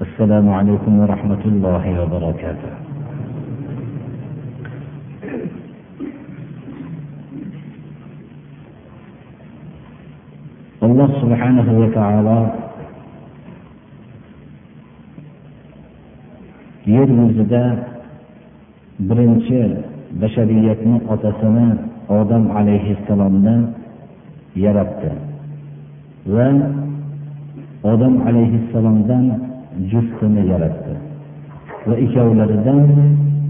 السلام عليكم ورحمة الله وبركاته alloh subhanahu va taolo yer yuzida birinchi bashariyatni otasini odam alayhissalomdan yaratdi va odam alayhissalomdan juftini yaratdi. Va ikkovlaridan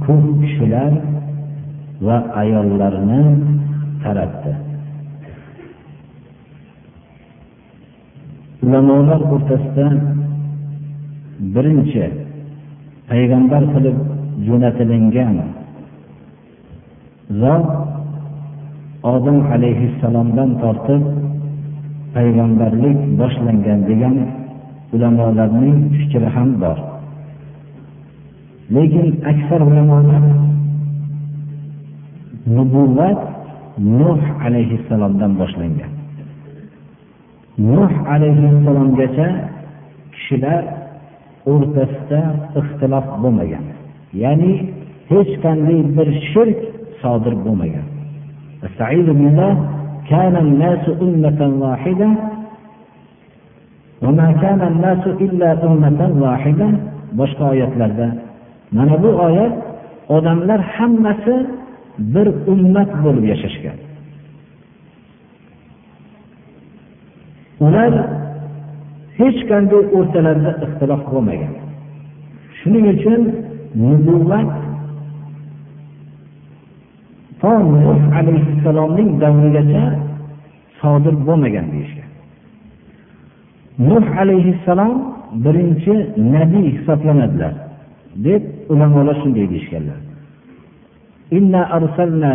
ko'p kishilar va ayollarni taratdi. Ulamolar o'rtasida birinchi payg'ambar qilib jo'natilingan zot odam alayhissalomdan tortib payg'ambarlik boshlangan degan ulamolarning fikri ham bor lekin aksar ulamolar nubuvvat nuh alayhissalomdan boshlangan nuh alayhissalomgacha kishilar o'rtasida ixtilof bo'lmagan ya'ni hech qanday bir shirk sodir bo'lmagan كان الناس أمة واحدة boshqa oyatlarda. Mana bu oyat odamlar hammasi bir ummat bo'lib yashashgan. Ular hech qanday o'rtalarida ixtilof bo'lmagan shuning uchun nubuvat to nuh alayhissalomning davrigacha sodir bo'lmagan deyishgan. nuh alayhissalom birinchi nabiy hisoblanadilar deb ulamolar shunday deyishganlar إنا أرسلنا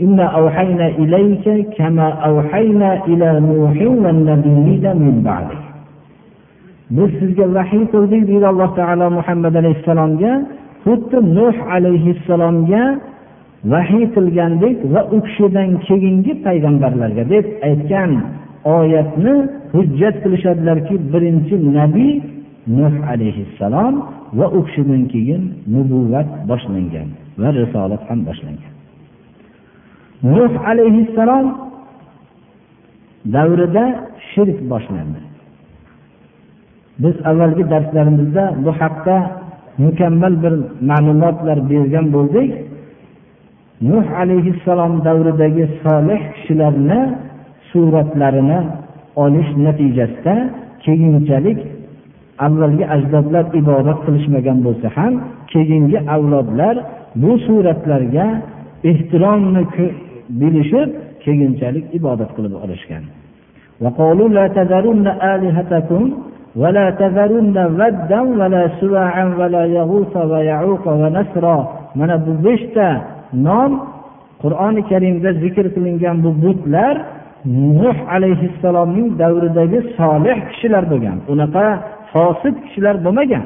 إنا أوحينا إليك كما أوحينا إلى نوح والنبيين من بعده biz sizga vahiy qildik deydi alloh taolo muhammad alayhissalomga xuddi nuh alayhissalomga vahiy qilgandek va u kishidan keyingi payg'ambarlarga deb aytgan oyatni hujjat qilishadilarki birinchi nabiy nuh alayhissalom va u kishidan keyin nubuvvat boshlangan va risolat ham boshlangan. Nuh alayhissalom davrida shirk boshlandi. Biz avvalgi darslarimizda bu haqda mukammal bir ma'lumotlar bergan bo'ldik. nuh alayhissalom davridagi solih kishilarni suratlarini olish natijasida keyinchalik avvalgi ajdodlar ibodat qilishmagan bo'lsa ham keyingi avlodlar bu suratlarga ehtiromni bilishib keyinchalik ibodat qilib olishgan ولا تذرن ودا ولا سواعا ولا يغوث ويعوق ونسرا mana bu beshta nom qur'oni karimda zikr qilingan bu butlar nuh alayhissalomning davridagi solih kishilar bo'lgan. Unaqa fosid kishilar bo'lmagan.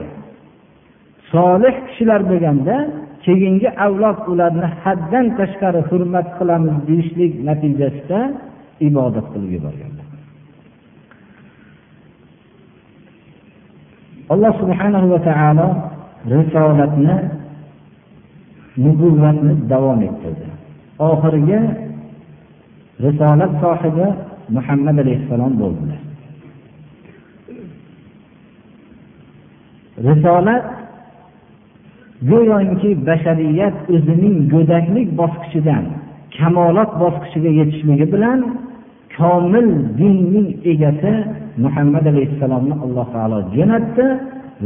Solih kishilar bo'lganda keyingi avlod ularni haddan tashqari hurmat qilamiz deyishlik natijasida ibodat qilib yuborganlar. Alloh subhanahu va taolo risolatni nubuvvatni davom ettirdi. Oxirgi risolat sohibi muhammad alayhissalom bo'ldilar. Risolat go'yoki bashariyat o'zining go'daklik bosqichidan kamolot bosqichiga yetishligi bilan komil dinning egasi muhammad alayhissalomni alloh taolo jo'natdi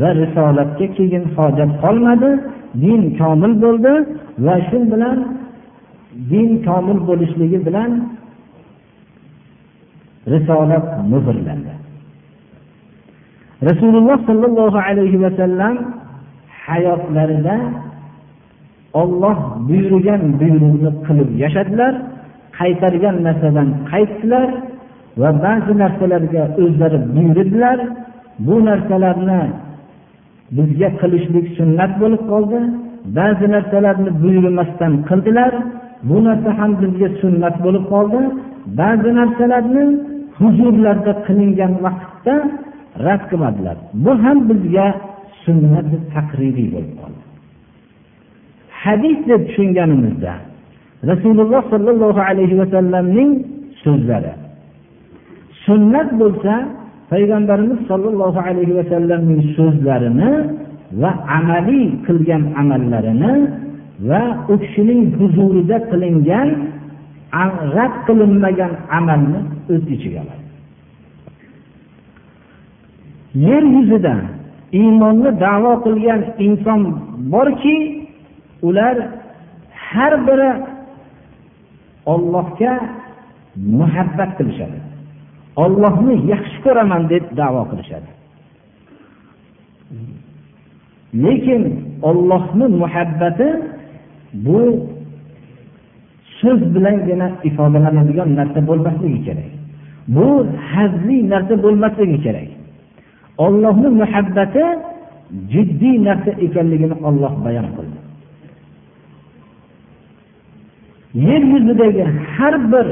va risolatga keyin hojat qolmadi. Din komil bo'ldi va shu bilan din komil bo'lishligi bilan risolat muhrlandi. Rasululloh sollallohu alayhi vasallam hayotlarida olloh buyurgan buyruqni qilib yashadilar qaytargan narsadan qaytdilar va ba'zi narsalarga o'zlari buyurdilar. Bu narsalarni bizga qilishlik sunnat bo'lib qoldi. Ba'zi narsalarni buyurmasdan qildilar. Bu narsa ham bizga sunnat bo'lib qoldi. Ba'zi narsalarni huzurlarda qilingan vaqtda rad qilmadilar. Bu ham bizga sunnati taqririy bo'lib qoldi. Hadis deb tushunganimizda rasululloh sollallohu alayhi vasallamning so'zlari sunnat bo'lsa payg'ambarimiz sollallohu alayhi vasallamning so'zlarini va amaliy qilgan amallarini va u kishining huzurida qilingan rad qilinmagan amalni o'z ichiga oladi. Yer yuzida iymonni davo qilgan inson borki ular har biri ollohga muhabbat qilishadi. Ollohni yaxshi ko'raman deb davo qilishadi. Lekin ollohni muhabbati bu so'z bilangina ifodalanadigan narsa bo'lmasligi kerak. Bu hazli narsa bo'lmasligi kerak. Ollohni muhabbati jiddiy narsa ekanligini olloh bayon qildi. Yer yuzidagi har bir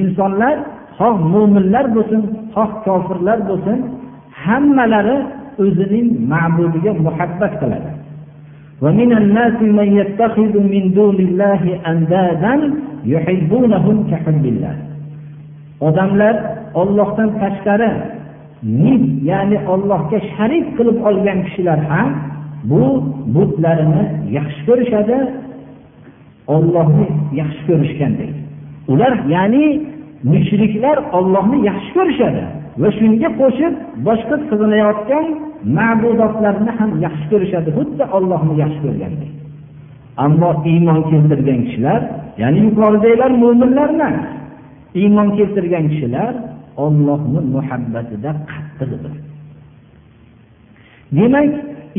insonlar xoh mo'minlar bo'lsin xoh kofirlar bo'lsin hammalari o'zining ma'budiga muhabbat qiladi ومن الناس من يتخذ من دون الله أندادا يحبونهم كحب الله odamlar ollohdan tashqari nid ya'ni ollohga sharik qilib olgan kishilar ham bu butlarini yaxshi ko'rishadi ollohni yaxshi ko'rishgandek ular ya'ni mushriklar ollohni yaxshi ko'rishadi va shunga qo'shib boshqa sig'inayotgan ma'budotlarni ham yaxshi ko'rishadi xuddi ollohni yaxshi ko'rgandek ammo iymon keltirgan kishilar ya'ni yuqoridagilar mo'minlarni iymon keltirgan kishilar ollohni muhabbatida qattiqdir. Demak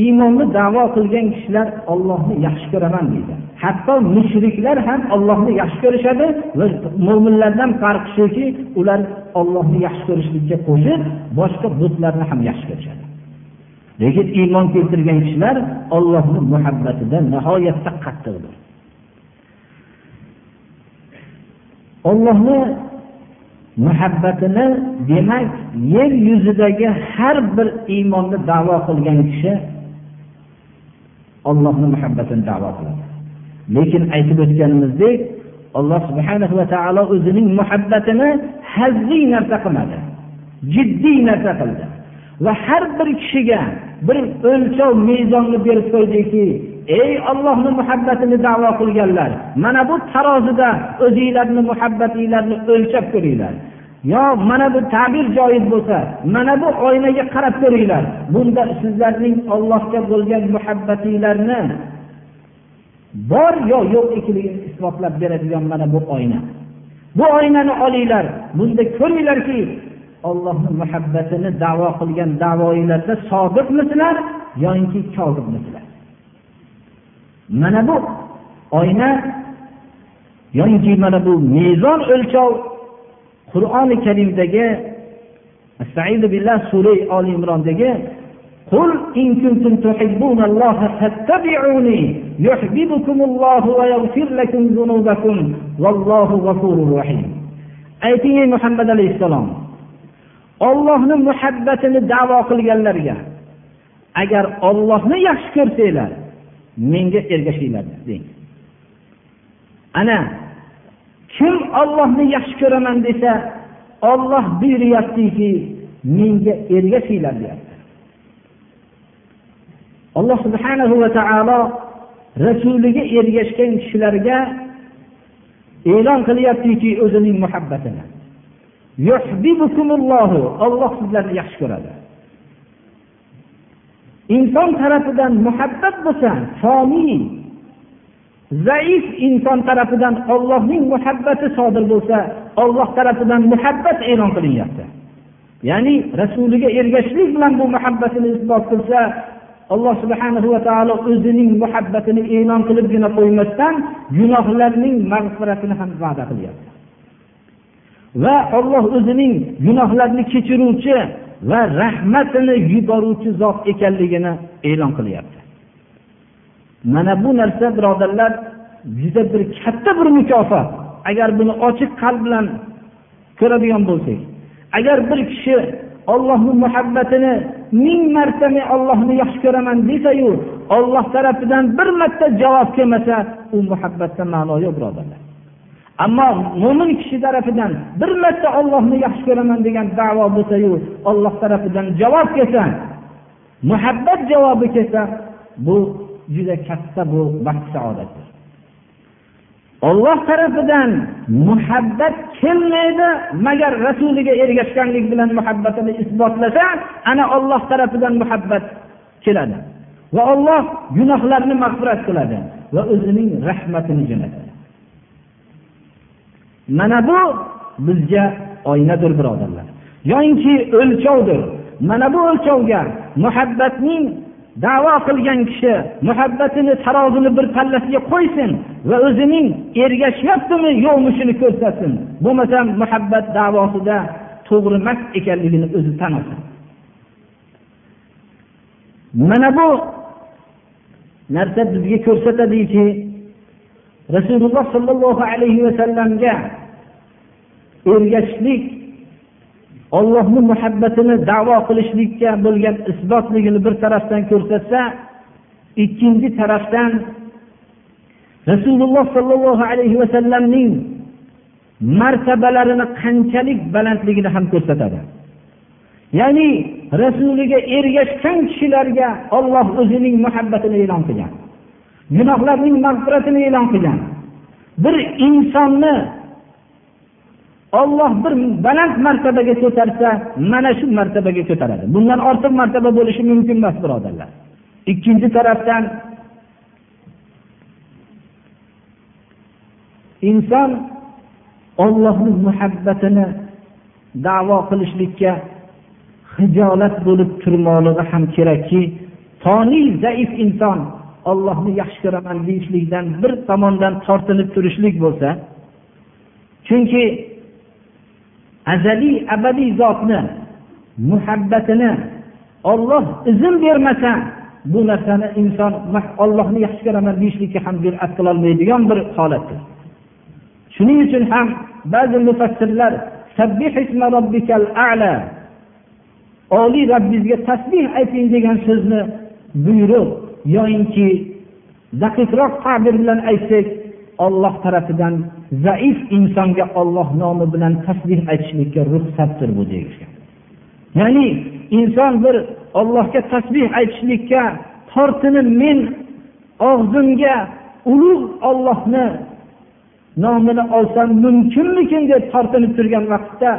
iymonni davo qilgan kishilar ollohni yaxshi ko'raman deydi. Hatto mushriklar ham ollohni yaxshi ko'rishadi va mo'minlardan farqi shuki ular ollohni yaxshi ko'rishlikka qo'shib boshqa butlarni ham yaxshi ko'rishadi. Lekin iymon keltirgan kishilar ollohni muhabbatida nihoyatda qattiqdir. Ollohni muhabbatini demak yer yuzidagi har bir iymonni davo qilgan kishi ollohni muhabbatini davo qiladi. Lekin aytib o'tganimizdek alloh subhanahu va taolo o'zining muhabbatini hazziy narsa qilmadi. Jiddiy narsa qildi. Va har bir kishiga bir o'lchov mezonni berib qo'ydiki ey ollohni muhabbatini davo qilganlar mana bu tarozida o'zinglarni muhabbatinglarni o'lchab ko'ringlar. Yo mana bu tabir joiz bo'lsa mana bu oynaga qarab ko'ringlar. Bunda sizlarning ollohga bo'lgan muhabbatinglarni bor yo yo'q ekanligini isbotlab beradigan mana bu oyna. Bu oynani olinglar bunda ko'ringlarki ollohni muhabbatini davo qilgan davoinglarda sodiqmisizlar yoinki kozibmisizlar mana bu oyna yoinki mana bu mezon o'lchov qur'oni karimdagi sura oli imrondagi قل إن كنتم تحبون الله فاتبعوني يحببكم الله ويغفر لكم ذنوبكم والله غفور رحيم ayting ey muhammad alayhissalom ollohni muhabbatini davo qilganlarga agar ollohni yaxshi ko'rsanglar menga ergashinglar deng ana kim ollohni yaxshi ko'raman desa olloh buyuryaptiki menga ergashinglar deyapti Alloh subhanahu va taolo rasuliga ergashgan kishilarga e'lon qilyaptiki o'zining muhabbatini. Olloh sizlarni yaxshi ko'radi. Inson tarafidan muhabbat bo'lsa foniy zaif inson tarafidan ollohning muhabbati sodir bo'lsa olloh tarafidan muhabbat e'lon qilinyapti. Ya'ni rasuliga ergashishlik bilan bu muhabbatini isbot qilsa alloh subhanahu va taolo o'zining muhabbatini e'lon qilibgina qo'ymasdan gunohlarning mag'firatini ham va'da qilyapti. Va olloh o'zining gunohlarni kechiruvchi va rahmatini yuboruvchi zot ekanligini e'lon qilyapti. Mana bu narsa birodarlar juda bir katta bir mukofot. Agar buni ochiq qalb bilan ko'radigan bo'lsak agar bir kishi ollohni muhabbatini ming marta men ollohni yaxshi ko'raman desayu olloh tarafidan bir marta javob kelmasa u muhabbatda ma'no yo'q birodarlar. Ammo mo'min kishi tarafidan bir marta ollohni yaxshi ko'raman degan davo bo'lsayu olloh tarafidan javob kelsa muhabbat javobi kelsa bu juda katta bu baxt saodatdir olloh tarafidan muhabbat kelmaydi magar rasuliga ergashganlik bilan muhabbatini isbotlasa ana olloh tarafidan muhabbat keladi. Va olloh gunohlarni mag'firat qiladi va o'zining rahmatini jo'natadi. Mana bu bizga oynadir birodarlar. Yoinki o'lchovdir. Mana bu o'lchovga muhabbatning davo qilgan kishi muhabbatini tarozini bir pallasiga qo'ysin va o'zining ergashyaptimi yo'qmi shuni ko'rsatsin bo'lmasam muhabbat davosida to'g'ri emas ekanligini o'zi tan olsin mana bu narsa bizga ko'rsatadiki rasululloh sollallohu alayhi vasallamga ergashishlik ollohni muhabbatini davo qilishlikka bo'lgan isbotligini bir tarafdan ko'rsatsa ikkinchi tarafdan rasululloh sollallohu alayhi vasallamning martabalarini qanchalik balandligini ham ko'rsatadi. Ya'ni rasuliga ergashgan kishilarga olloh o'zining muhabbatini e'lon qilgan gunohlarning mag'firatini e'lon qilgan. Bir insonni olloh bir baland martabaga ko'tarsa mana shu martabaga ko'taradi. Bundan ortiq martaba bo'lishi mumkin emas birodarlar. Ikkinchi tarafdan inson ollohni muhabbatini davo qilishlikka hijolat bo'lib turmoqligi ham kerakki toniy zaif inson ollohni yaxshi ko'raman deyishlikdan bir tomondan tortinib turishlik bo'lsa chunki azaliy abadiy zotni muhabbatini olloh izn bermasa bu narsani inson ollohni yaxshi ko'raman deyishlikka ham jur'at qilolmaydigan bir holatdir. Shuning uchun ham ba'zi mufassirlar oliy robbingizga tasbih ayting degan so'zni buyruq yoyinki daqiqroq ta'bir bilan aytsak olloh tarafidan zaif insonga olloh nomi bilan tasbih aytishlikka ruxsatdir bu deyishgan ya'ni inson bir ollohga tasbih aytishlikka tortinib men og'zimga ulug' ollohni nomini olsam mumkinmikin deb tortinib turgan vaqtda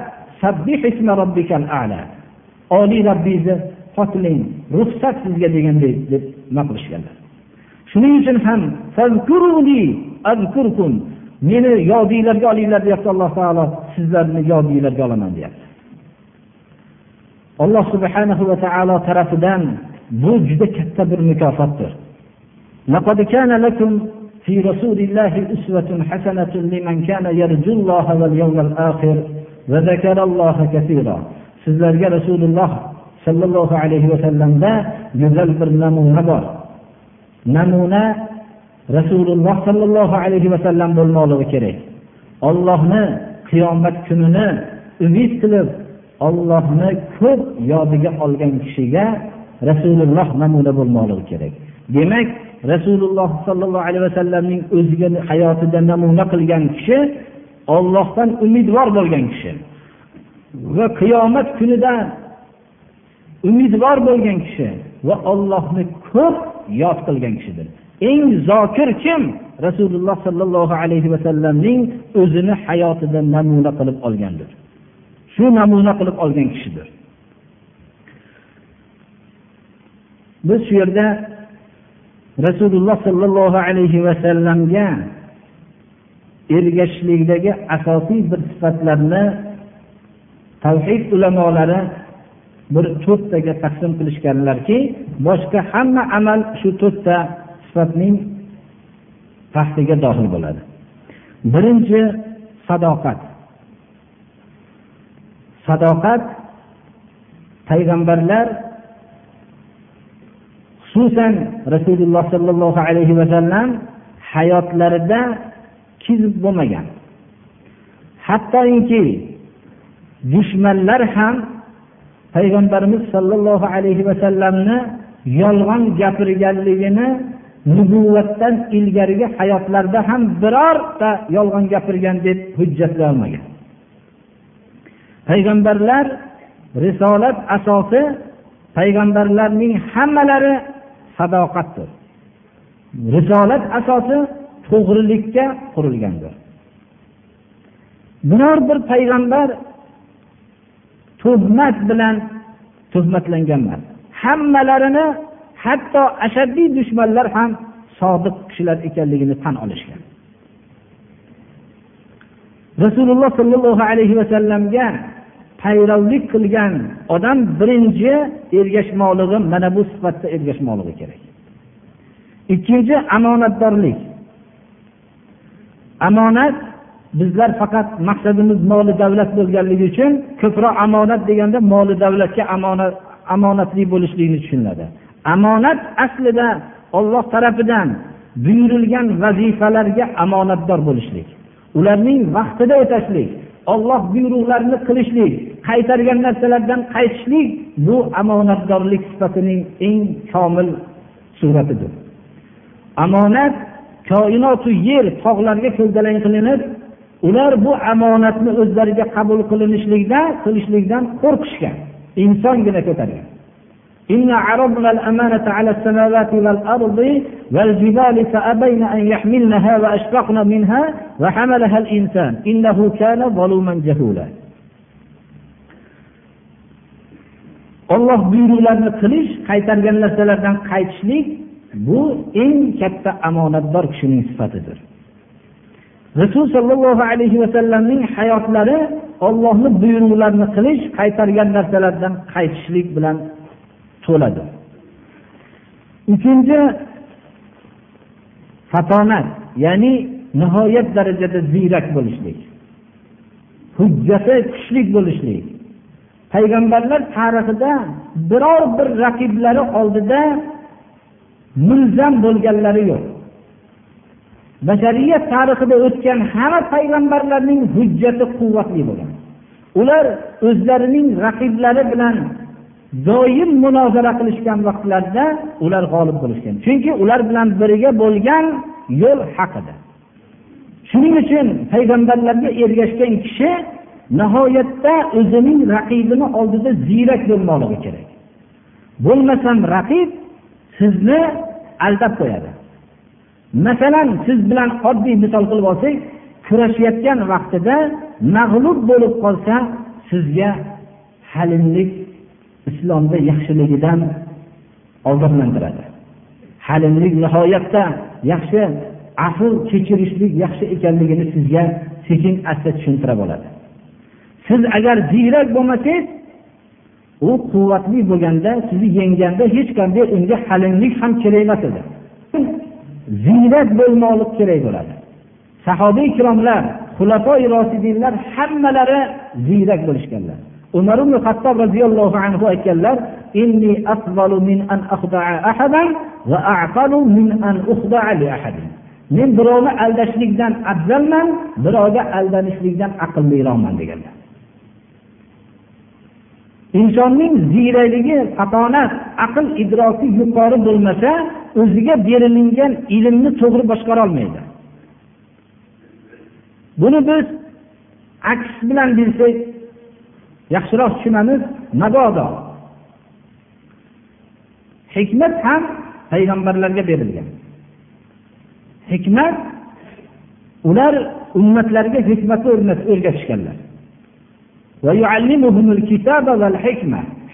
oliy robbingizni poklang ruxsat sizga deganday deb nima qilishganlar shuning uchun ham meni yodinglarga olinglar deyapti alloh taolo sizlarni yodinglarga olaman deyapti alloh subhanahu va taolo tarafidan bu juda katta bir mukofotdir لقد كان لكم في رسول الله أسوة حسنة لمن كان يرجو الله واليوم الآخر وذكر الله كثيرا sizlarga rasululloh sollallohu alayhi vasallamda go'zal bir namuna bor namuna rasululloh sollallohu alayhi vasallam bo'lmoqligi kerak. Ollohni qiyomat kunini umid qilib ollohni ko'p yodiga olgan kishiga rasululloh namuna bo'lmoqligi kerak. Demak rasululloh sollallohu alayhi vasallamning o'ziga hayotida namuna qilgan kishi ollohdan umidvor bo'lgan kishi va qiyomat kunida umidvor bo'lgan kishi va ollohni ko'p yod qilgan kishidir. Eng zokir kim? Rasululloh sollallohu alayhi vasallamning o'zini hayotida namuna qilib olgandir. Shu namuna qilib olgan kishidir. Biz shu yerda rasululloh sollallohu alayhi vasallamga ergashishlikdagi asosiy bir sifatlarni tavhid ulamolari bir to'rttaga taqsim qilishganlarki boshqa hamma amal shu to'rtta sifatning taxtiga dohil bo'ladi. Birinchi sadoqat. Sadoqat payg'ambarlar xususan rasululloh sollallohu alayhi vasallam hayotlarida kizb bo'lmagan. Hattoki dushmanlar ham payg'ambarimiz sollallohu alayhi vasallamni yolg'on gapirganligini nubuvatdan ilgarigi hayotlarida ham birorta yolg'on gapirgan deb hujjatlay olmagan. Payg'ambarlar risolat asosi payg'ambarlarning hammalari sadoqatdir. Risolat asosi to'g'rilikka qurilgandir. Biror bir payg'ambar tuhmat bilan tuhmatlangan emas hammalarini hatto ashaddiy dushmanlar ham sodiq kishilar ekanligini tan olishgan. Rasululloh sollallohu alayhi vasallamga payrovlik qilgan odam birinchi ergashmoqligi mana bu sifatda ergashmoqligi kerak. Ikkinchi omonatdorlik omonat bizlar faqat maqsadimiz moli davlat bo'lganligi uchun ko'proq omonat deganda moli davlatga omonat omonatli bo'lishlikni tushuniladi. Amonat aslida olloh tarafidan buyurilgan vazifalarga omonatdor bo'lishlik ularning vaqtida o'tashlik olloh buyruqlarini qilishlik qaytargan narsalardan qaytishlik bu omonatdorlik sifatining eng komil suratidir. Omonat koinotu yer tog'larga ko'ldalang qilinib ular bu omonatni o'zlariga qabul qilinishlikda qilishlikdan qo'rqishgan insongina ko'targan. إنا عرضنا الأمانة على السماوات والأرض والجبال فأبين أن يحملنها وأشفقن منها وحملها الإنسان إنه كان ظلوما جهولا olloh buyruqlarini qilish qaytargan narsalardan qaytishlik bu eng katta omonatdor kishining sifatidir. Rasul sollallohu alayhi vasallamning hayotlari ollohni buyruqlarini qilish qaytargan narsalardan qaytishlik bilan to'ladi uchinchi fatonat ya'ni nihoyat darajada ziyrak bo'lishlik hujjati kuchli bo'lishlik. Payg'ambarlar tarixida biror bir raqiblari oldida mulzam bo'lganlari yo'q. Bashariyat tarixida o'tgan hamma payg'ambarlarning hujjati quvvatli bo'lgan ular o'zlarining raqiblari bilan doim munozara qilishgan vaqtlarida ular g'olib bo'lishgan. Chunki ular bilan birga bo'lgan yo'l haq edi. Shuning uchun payg'ambarlarga ergashgan kishi nihoyatda o'zining raqibini oldida ziyrak bo'lmoqligi kerak. Bo'lmasam raqib sizni aldab qo'yadi. Masalan siz bilan oddiy misol qilib olsak kurashayotgan vaqtida mag'lub bo'lib qolsa sizga halimlik islomda yaxshiligidan ogohlantiradi. Halimlik nihoyatda yaxshi afv kechirishlik yaxshi ekanligini sizga sekin asta tushuntira oladi. Siz agar ziyrak bo'lmasangiz u quvvatli bo'lganda sizni yengganda hech qanday unga halimlik ham kerak emas edi. Ziyrak bo'lmoqlik kerak bo'ladi. Sahobiy ikromlar xulafoi rosidinlar hammalari ziyrak bo'lishganlar. Umar ibn hattob roziyallohu anhu aytganlar min an min an li men birovni aldashlikdan afzalman birovga aldanishlikdan aqlliroqman deganlar. Insonning ziyrakligi fatonat aql idroki yuqori bo'lmasa o'ziga berilingan ilmni to'g'ri boshqara olmaydi. Buni biz aks bilan bilsak yaxshiroq tushunamiz mabodo. Hikmat ham payg'ambarlarga berilgan. Hikmat ular ummatlarga hikmatni o'rgatishganlar.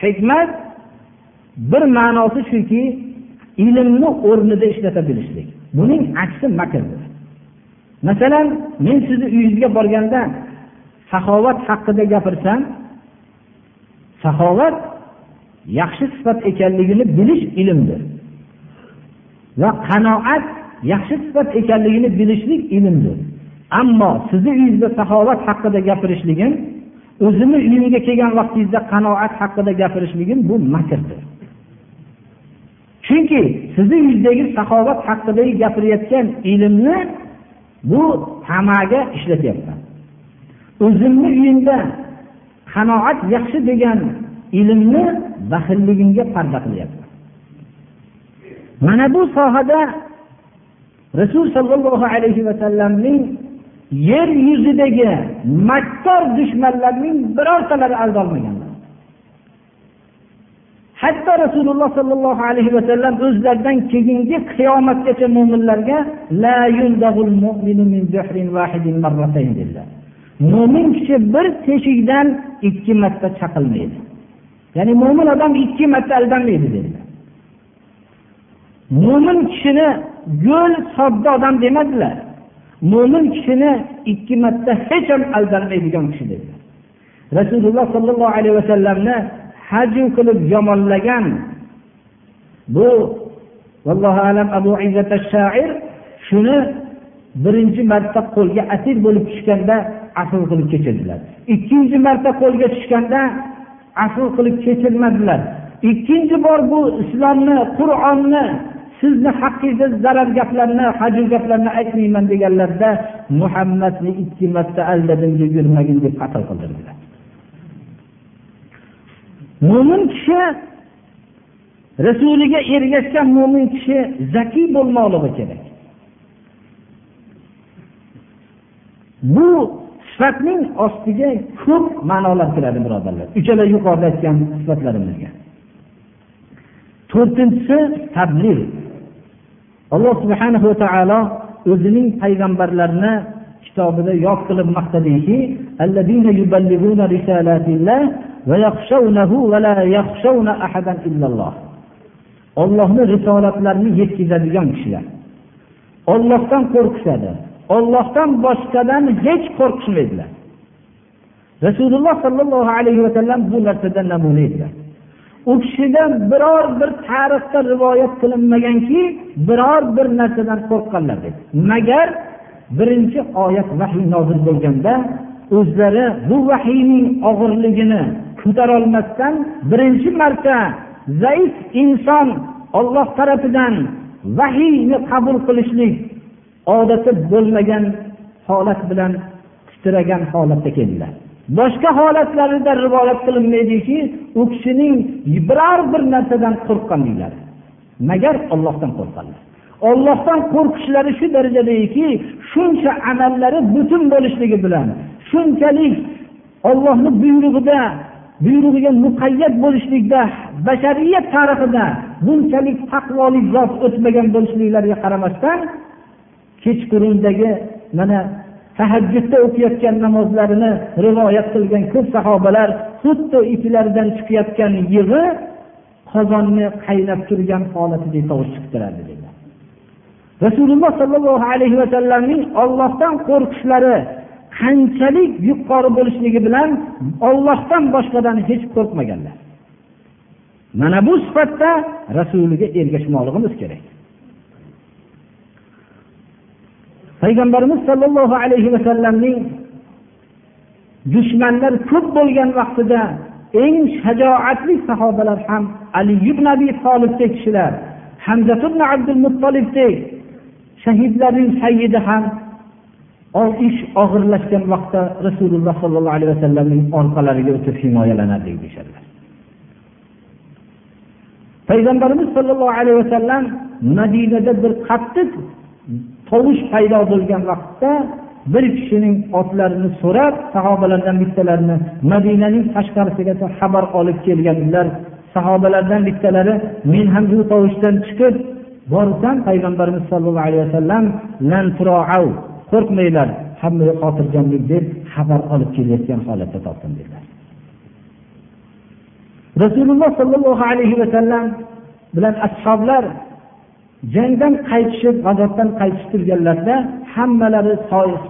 Hikmat bir ma'nosi shuki ilmni o'rnida ishlata bilishlik. Buning aksi makrdir. Masalan men sizni uyingizga borganda saxovat haqida gapirsam saxovat yaxshi sifat ekanligini bilish ilmdir. Va qanoat yaxshi sifat ekanligini bilishlik ilmdir. Ammo sizni uyingizda saxovat haqida gapirishligim o'zimni uyimga kelgan vaqtingizda qanoat haqida gapirishligim bu makrdir chunki sizni uyingizdagi saxovat haqidagi gapirayotgan ilmni bu tamaga ishlatyapman. O'zimni uyimda qanoat yaxshi degan ilmni baxilligimga parda qilyapman mana bu sohada rasul sollallohu alayhi vasallamning yer yuzidagi makkor dushmanlarning birortalari aldolmaganlar hatto rasululloh sollallohu alayhi vasallam o'zlaridan keyingi qiyomatgacha mo'minlarga dedilar. Mo'min kishi bir teshikdan ikki marta chaqilmaydi. Ya'ni mo'min odam ikki marta aldanmaydi dedilar. Mo'min kishini yo'l sodda odam demadilar. Mo'min kishini ikki marta hech ham aldanmaydigan kishi dedilar. Rasululloh sollallohu alayhi vasallamni haju qilib yomonlagan bu vallohu alam abu shair shuni birinchi marta qo'lga asir bo'lib tushganda asl qilib kechirdilar. Ikkinchi marta qo'lga tushganda asl qilib kechirmadilar. Ikkinchi bor bu islomni qur'onni sizni haqqingizda zarar gaplarni hajr gaplarni aytmayman deganlarda muhammadni ikki marta aldadim deb yurmagin deb qatl qildirdilar. Mo'min kishi rasuliga ergashgan mo'min kishi zakiy bo'lmoqligi kerak. Bu sifatning ostiga ko'p ma'nolar kiradi birodarlar. Uchala yuqorida aytgan sifatlarimizga. To'rtinchisi tabliğ alloh subhanahu va taolo o'zining payg'ambarlarini kitobida yod qilib maqtadiki ollohni risolatlarini yetkazadigan kishilar. Ollohdan qo'rqishadi. Ollohdan boshqadan hech qo'rqishmaydilar. Rasululloh sollallohu alayhi vasallam bu narsadan namuna edilar u kishidan biror bir tarixda rivoyat qilinmaganki biror bir narsadan qo'rqqanlar deb magar birinchi oyat vahiy nozil bo'lganda o'zlari bu vahiyning og'irligini ko'tarolmasdan birinchi marta zaif inson olloh tarafidan vahiyni qabul qilishlik odati bo'lmagan holat bilan titragan holatda keldilar. Boshqa holatlarida rivoyat qilinmaydiki u kishining biror bir narsadan qo'rqqan deyiladi magar ollohdan qo'rqqanlar. Ollohdan qo'rqishlari shu darajadaki shuncha amallari butun bo'lishligi bilan shunchalik ollohni buyrug'ida buyrug'iga muqayyat bo'lishlikda bashariyat tarixida bunchalik taqvoli zot o'tmagan bo'lishliklariga qaramasdan kechqurundagi mana tahajjudda o'qiyotgan namozlarini rivoyat qilgan ko'p sahobalar xuddi itlaridan chiqayotgan yig'i qozonni qaynab turgan holatidek tovush chiqib dedilar rasululloh sollallohu alayhi vasallamning ollohdan qo'rqishlari qanchalik yuqori bo'lishligi bilan ollohdan boshqadan hech qo'rqmaganlar. Mana bu sifatda rasuliga ergashmoqligimiz kerak. Payg'ambarimiz sollallohu alayhi vasallamning dushmanlar ko'p bo'lgan vaqtida eng shajoatli sahobalar ham ali ibn abi tolibdek kishilar hamza ibn abdul muttolibdek shahidlarning sayyidi ham ish og'irlashgan vaqtda rasululloh sollallohu alayhi vasallamning orqalariga o'tib himoyalanadi deyishadilar. Payg'ambarimiz sollallohu alayhi vasallam madinada bir qattiq tovush paydo bo'lgan vaqtda bir kishining otlarini so'rab sahobalardan bittalarini madinaning tashqarisiga xabar olib kelganlar sahobalardan bittalari men ham bu tovushdan chiqib borsam payg'ambarimiz sollallohu alayhi vasallam qo'rqmanglar hamma xotirjamlik deb xabar olib kelayotgan holatda topdim dedilar. Rasululloh sollallohu alayhi vasallam bilan ashoblar jangdan qaytishib g'azotdan qaytishib turganlarida hammalari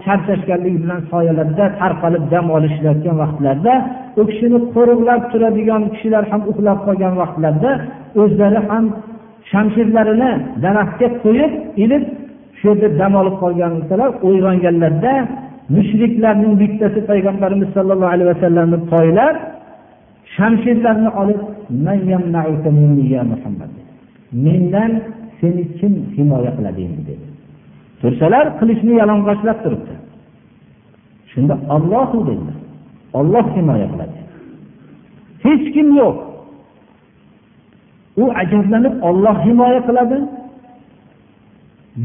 charchashganligi bilan soyalarda tarqalib dam olishayotgan vaqtlarda u kishini qo'riqlab turadigan kishilar ham uxlab qolgan vaqtlarda o'zlari ham shamshirlarini daraxtga qo'yib ilib shu yerda dam olib qolganlar bo'lsalar uyg'onganlarda mushriklarning bittasi payg'ambarimiz sollallohu alayhi vasallamni poylab shamshirlarni olib mendan seni kim himoya qiladi endi dedi. Tursalar qilichni yalang'ochlab turibdi. Shunda ollohu dedilar olloh himoya qiladi. Hech kim yo'q. U ajablanib olloh himoya qiladi.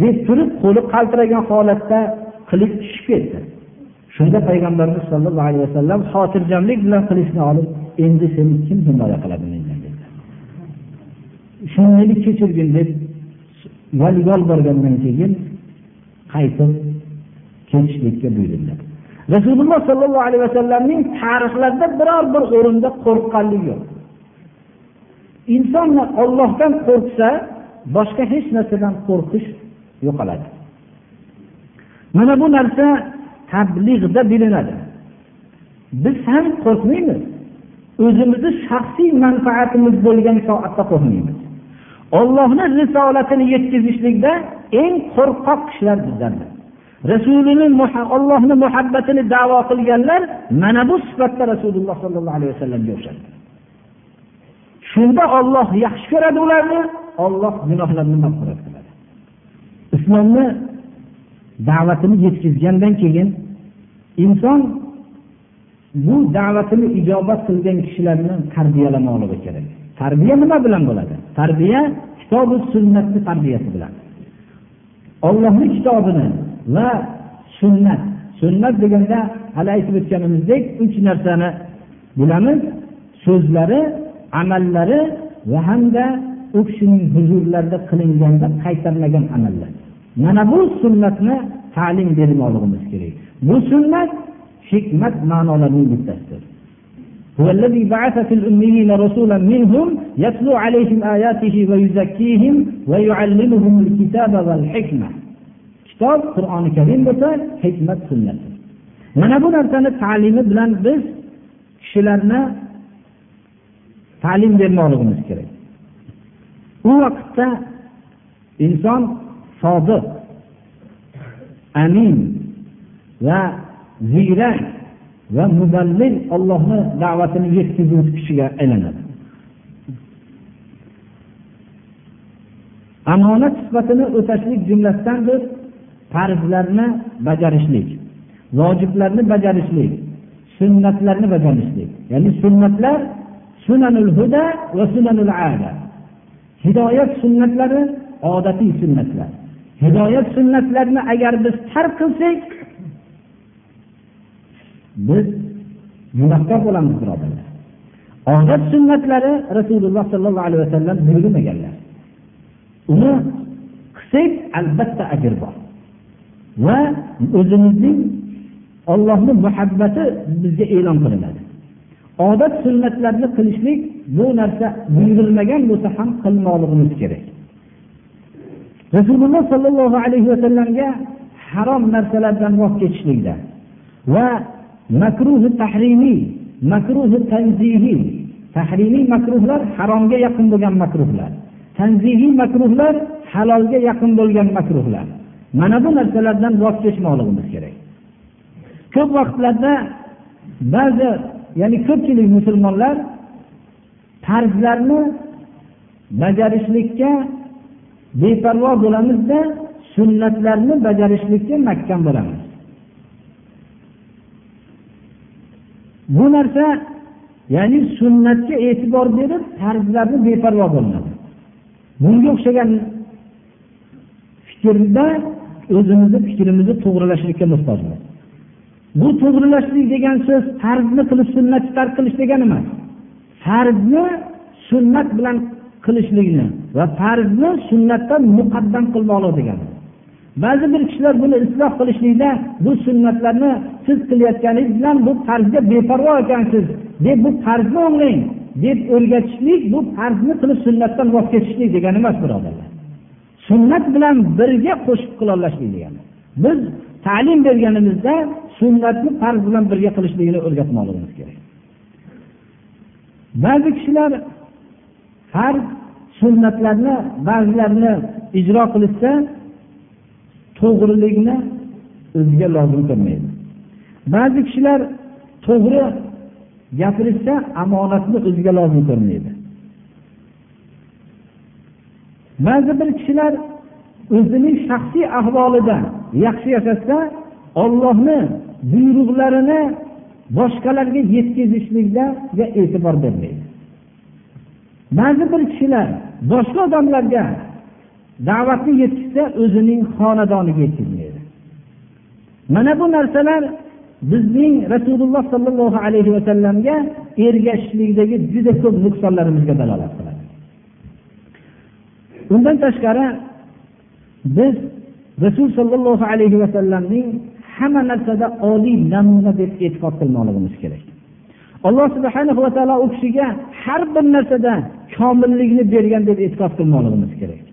Deb turib qo'li qaltiragan holatda qilich tushib ketdi. Shunda payg'ambarimiz sollallohu alayhi vasallam xotirjamlik bilan qilichni olib endi seni kim himoya qiladi mendan? dedilar shuni meni kechirgin deb yolborgandan keyin qaytib ketishlikka buyurdilar rasululloh sollallohu alayhi vasallamning tarixlarida biror bir o'rinda qo'rqqanlik yo'q. Inson ollohdan qo'rqsa boshqa hech narsadan qo'rqish yo'qoladi. Mana bu narsa tabliğda bilinadi. Biz ham qo'rqmaymiz. O'zimizni shaxsiy manfaatimiz bo'lgan soatda qo'rqmaymiz. Ollohni risolatini yetkazishlikda eng qo'rqoq kishilar bizlardir rasulini ollohni muhabbatini davo qilganlar mana bu sifatda rasululloh sollallohu alayhi vasallamga o'xshadi shunda olloh yaxshi ko'radi ularni olloh gunohlarni mag'firat qiladi. Islomni da'vatini yetkazgandan keyin inson bu da'vatini ijobat qilgan kishilarni tarbiyalamoqligi kerak. Tarbiya nima bilan bo'ladi? Tarbiya kitobi sunnatni tarbiyasi bilan. Ollohni kitobini va sunnat sunnat deganda hali aytib o'tganimizdek uch narsani bilamiz. So'zlari amallari va hamda u kishining huzurlarida qilinganda qaytarmagan amallar. Mana bu sunnatni ta'lim bermoqligimiz kerak. Bu sunnat hikmat ma'nolarining bittasidir. هو الذي بعث في الأميين رسولا منهم يتلو عليهم آياته ويزكيهم ويعلمهم الكتاب والحكمة kitob qur'oni karim bo'lsa hikmat sunnat mana bu narsani ta'limi bilan biz kishilarni ta'lim bermoqligimiz kerak u vaqtda inson sodiq amin va ziyrak va muballil ollohni da'vatini yetkazuvchi kishiga aylanadi. Amonat sifatini o'tashlik jumlasidandir farzlarni bajarishlik vojiblarni bajarishlik sunnatlarni bajarishlik. Ya'ni sunnatlar sunanul huda va sunanul ada. Hidoyat sunnatlari odatiy sunnatlar. Hidoyat sunnatlarini agar biz tark qilsak biz gunohkor bo'lamiz birodarlar. Odat sunnatlari rasululloh sollallohu alayhi vasallam buyurmaganlar. Uni qilsak albatta ajr bor. Va o'zimizning ollohni muhabbati bizga e'lon qilinadi. Odat sunnatlarni qilishlik bu narsa buyurilmagan bo'lsa ham qilmoqligimiz kerak. Rasululloh sollallohu alayhi vasallamga harom narsalardan voz kechishlikda va makruhi tahrimiy makruhi tanzihiy tahrimiy makruhlar haromga yaqin bo'lgan makruhlar. Tanzihiy makruhlar halolga yaqin bo'lgan makruhlar. Mana bu narsalardan voz kechmoqligimiz kerak. Ko'p vaqtlarda ba'zi ya'ni ko'pchilik musulmonlar farzlarni bajarishlikka beparvo bo'lamizda sunnatlarni bajarishlikka mahkam bo'lamiz. Bu narsa ya'ni sunnatga e'tibor berib farzlarni beparvo bo'lmadi. Bunga o'xshagan fikrda o'zimizni fikrimizni to'g'rilashlikka muhtojmiz. Bu to'g'rilashlik degan so'z farzni qilib sunnatni tark qilish degani emas. Farzni sunnat bilan qilishlikni va farzni sunnatdan muqaddam qilmoqlik degani. Ba'zi bir kishilar buni isloh qilishlikda bu sunnatlarni siz qilayotganingiz bilan bu farzga beparvo ekansiz deb bu farzni o'nglang deb o'rgatishlik bu farzni qilib sunnatdan voz kechishlik degani emas birodarlar. Sunnat bilan birga qo'shib qilolashlik degani. Biz ta'lim berganimizda sunnatni farz bilan birga qilishligini o'rgatmoqligimiz kerak. Ba'zi kishilar farz sunnatlarni ba'zilarini ijro qilishsa to'g'rilikni o'ziga lozim ko'rmaydi ba'zi kishilar to'g'ri gapirishsa omonatni o'ziga lozim ko'rmaydi ba'zi bir kishilar o'zining shaxsiy ahvolida yaxshi yashasa ollohni buyruqlarini boshqalarga yetkazishlikga e'tibor bermaydi. Ba'zi bir kishilar boshqa odamlarga da'vatni yetkazsa o'zining xonadoniga yetkazmaydi mana bu narsalar bizning rasululloh sollallohu alayhi vasallamga ergashishlikdagi juda ko'p nuqsonlarimizga dalolat qiladi. Undan tashqari biz rasul sollallohu alayhi vasallamning hamma narsada oliy namuna deb e'tiqod qilmoqligimiz kerak. Alloh subhana va taolo u kishiga har bir narsada komillikni bergan deb e'tiqod qilmoqligimiz kerak.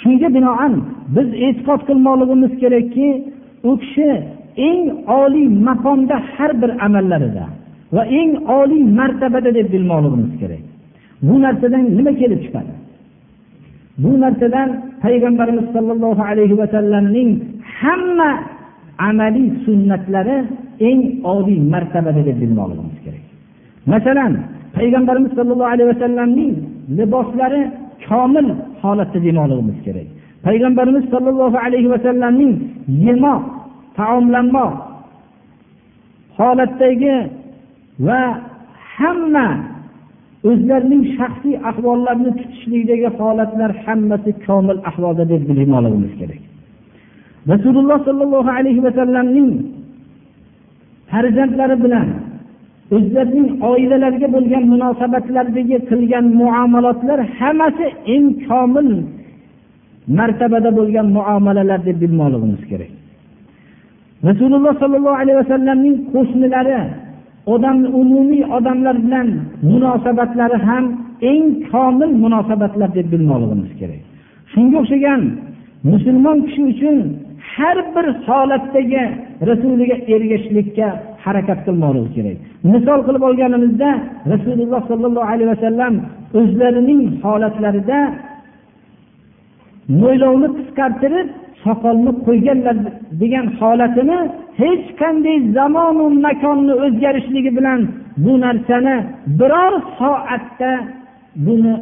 Shunga binoan biz e'tiqod qilmoqligimiz kerakki u kishi eng oliy maqomda har bir amallarida va eng oliy martabada deb bilmoqligimiz kerak. Bu narsadan nima kelib chiqadi? Bu narsadan payg'ambarimiz sollallohu alayhi vasallamning hamma amaliy sunnatlari eng oliy martabada deb bilmoqligimiz kerak. Masalan payg'ambarimiz sollallohu alayhi vasallamning liboslari komil holatda demoqligimiz kerak. Payg'ambarimiz sollallohu alayhi vasallamning yemoq taomlanmoq holatdagi va hamma o'zlarining shaxsiy ahvollarini tutishlikdagi holatlar hammasi komil ahvolda deb bilmoqligimiz kerak. Rasululloh sollallohu alayhi vasallamning farzandlari bilan o'zlarining oilalariga bo'lgan munosabatlardagi qilgan muomalotlar hammasi eng komil martabada bo'lgan muomalalar deb bilmoqligimiz kerak. Rasululloh sollallohu alayhi vasallamning qo'shnilari odam umumiy odamlar bilan munosabatlari ham eng komil munosabatlar deb bilmoqligimiz kerak. Shunga o'xshagan musulmon kishi uchun har bir holatdagi rasuliga ergashishlikka harakat qilmoqligi kerak. Misol qilib olganimizda rasululloh sollallohu alayhi vasallam o'zlarining holatlarida mo'ylovni qisqartirib soqolni qo'yganlar degan holatini hech qanday zamonu makonni o'zgarishligi bilan bu narsani biror soatda buni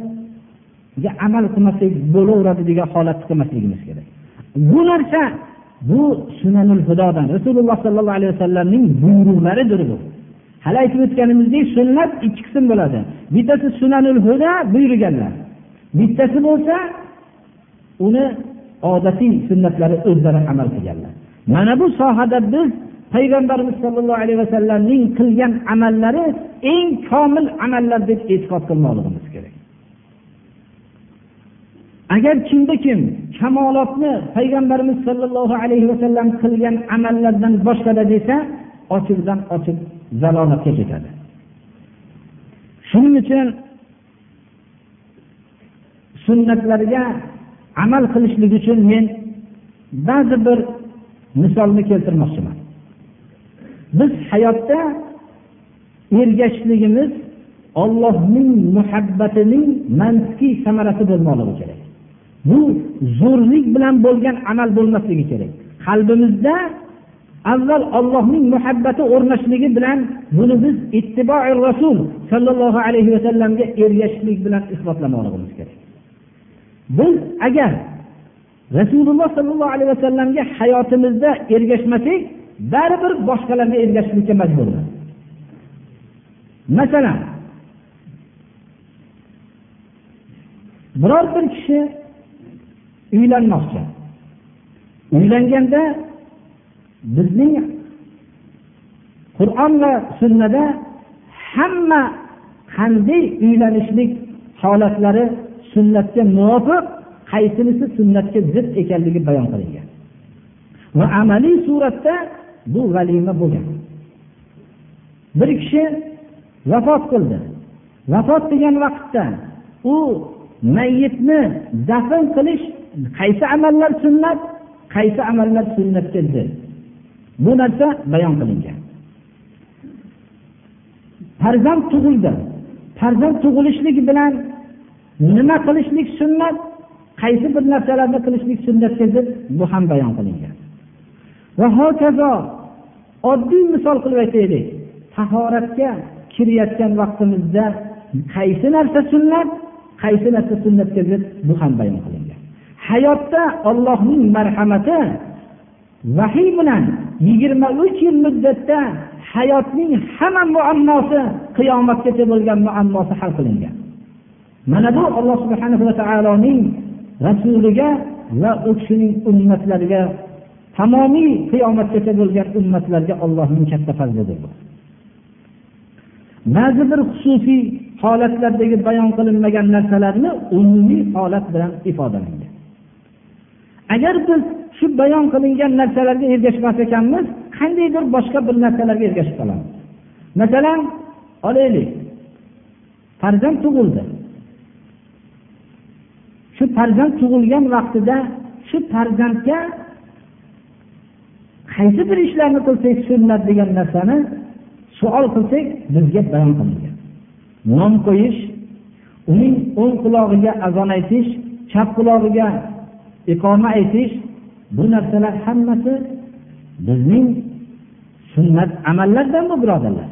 amal qilmasak bo'laveradi degan holatni qilmasligimiz kerak. Bu narsa bu sunanul hudodan rasululloh sollallohu alayhi vasallamning buyruqlaridir bu. Hali aytib o'tganimizdek sunnat ikki qism bo'ladi. Bittasi sunanul huda buyurganlar. Bittasi bo'lsa uni odatiy sunnatlari o'zlari amal qilganlar. Mana bu sohada biz payg'ambarimiz sollallohu alayhi vasallamning qilgan amallari eng komil amallar deb e'tiqod qilmoqligimiz kerak. Agar kimda kim kamolotni payg'ambarimiz sollallohu alayhi vasallam qilgan amallardan boshqada desa ochiqdan ochiq zalolatga ketadi. Shuning uchun sunnatlarga amal qilishlik uchun men ba'zi bir misolni keltirmoqchiman. Biz hayotda ergashishligimiz ollohning muhabbatining mantiqiy samarasi bo'lmoqligi kerak. Bu zo'rlik bilan bo'lgan amal bo'lmasligi kerak. Qalbimizda avval ollohning muhabbati o'rnashligi bilan buni biz ittiboi rasul sollallohu alayhi vasallamga ergashishlik bilan isbotlamoqligimiz kerak. Biz agar rasululloh sollallohu alayhi vasallamga hayotimizda ergashmasak baribir boshqalarga ergashishlikka majburmiz. Masalan biror bir kishi uylanmoqchi. Uylanganda bizning qur'on va sunnada hamma qanday uylanishlik holatlari sunnatga muvofiq qaysinisi sunnatga zid ekanligi bayon qilingan. Va amaliy suratda bu valima bo'lgan. Bir kishi vafot qildi. Vafot degan vaqtda u mayyitni dafn qilish qaysi amallar sunnat qaysi amallar sunnatga zid bu narsa bayon qilingan. Farzand tug'ildi. Farzand tug'ilishligi bilan nima qilishlik sunnat qaysi bir narsalarni qilishlik sunnatga zid bu ham bayon qilingan. Va hokazo oddiy misol qilib aytaylik. Tahoratga kirayotgan vaqtimizda qaysi narsa sunnat qaysi narsa sunnatga zid bu ham bayon qilingan. Hayotda ollohning marhamati vahiy bilan yigirma uch yil muddatda hayotning hamma muammosi qiyomatgacha bo'lgan muammosi hal qilingan. Mana bu alloh subhana va taoloning rasuliga va u kishining ummatlariga tamomiy qiyomatgacha bo'lgan ummatlarga ollohning katta fazlidir bu. Ba'zi bir xususiy holatlardagi bayon qilinmagan narsalarni umumiy holat bilan ifodalangan agar biz shu bayon qilingan narsalarga ergashmas ekanmiz qandaydir boshqa bir narsalarga ergashib qolamiz. Masalan olaylik. Farzand tug'ildi. Shu farzand tug'ilgan vaqtida shu farzandga qaysi bir ishlarni qilsak sunnat degan narsani savol qilsak bizga bayon qilingan. Nom qo'yish uning o'ng qulog'iga azon aytish chap qulog'iga iqoma aytish bu narsalar hammasi bizning sunnat amallardanmi birodarlar?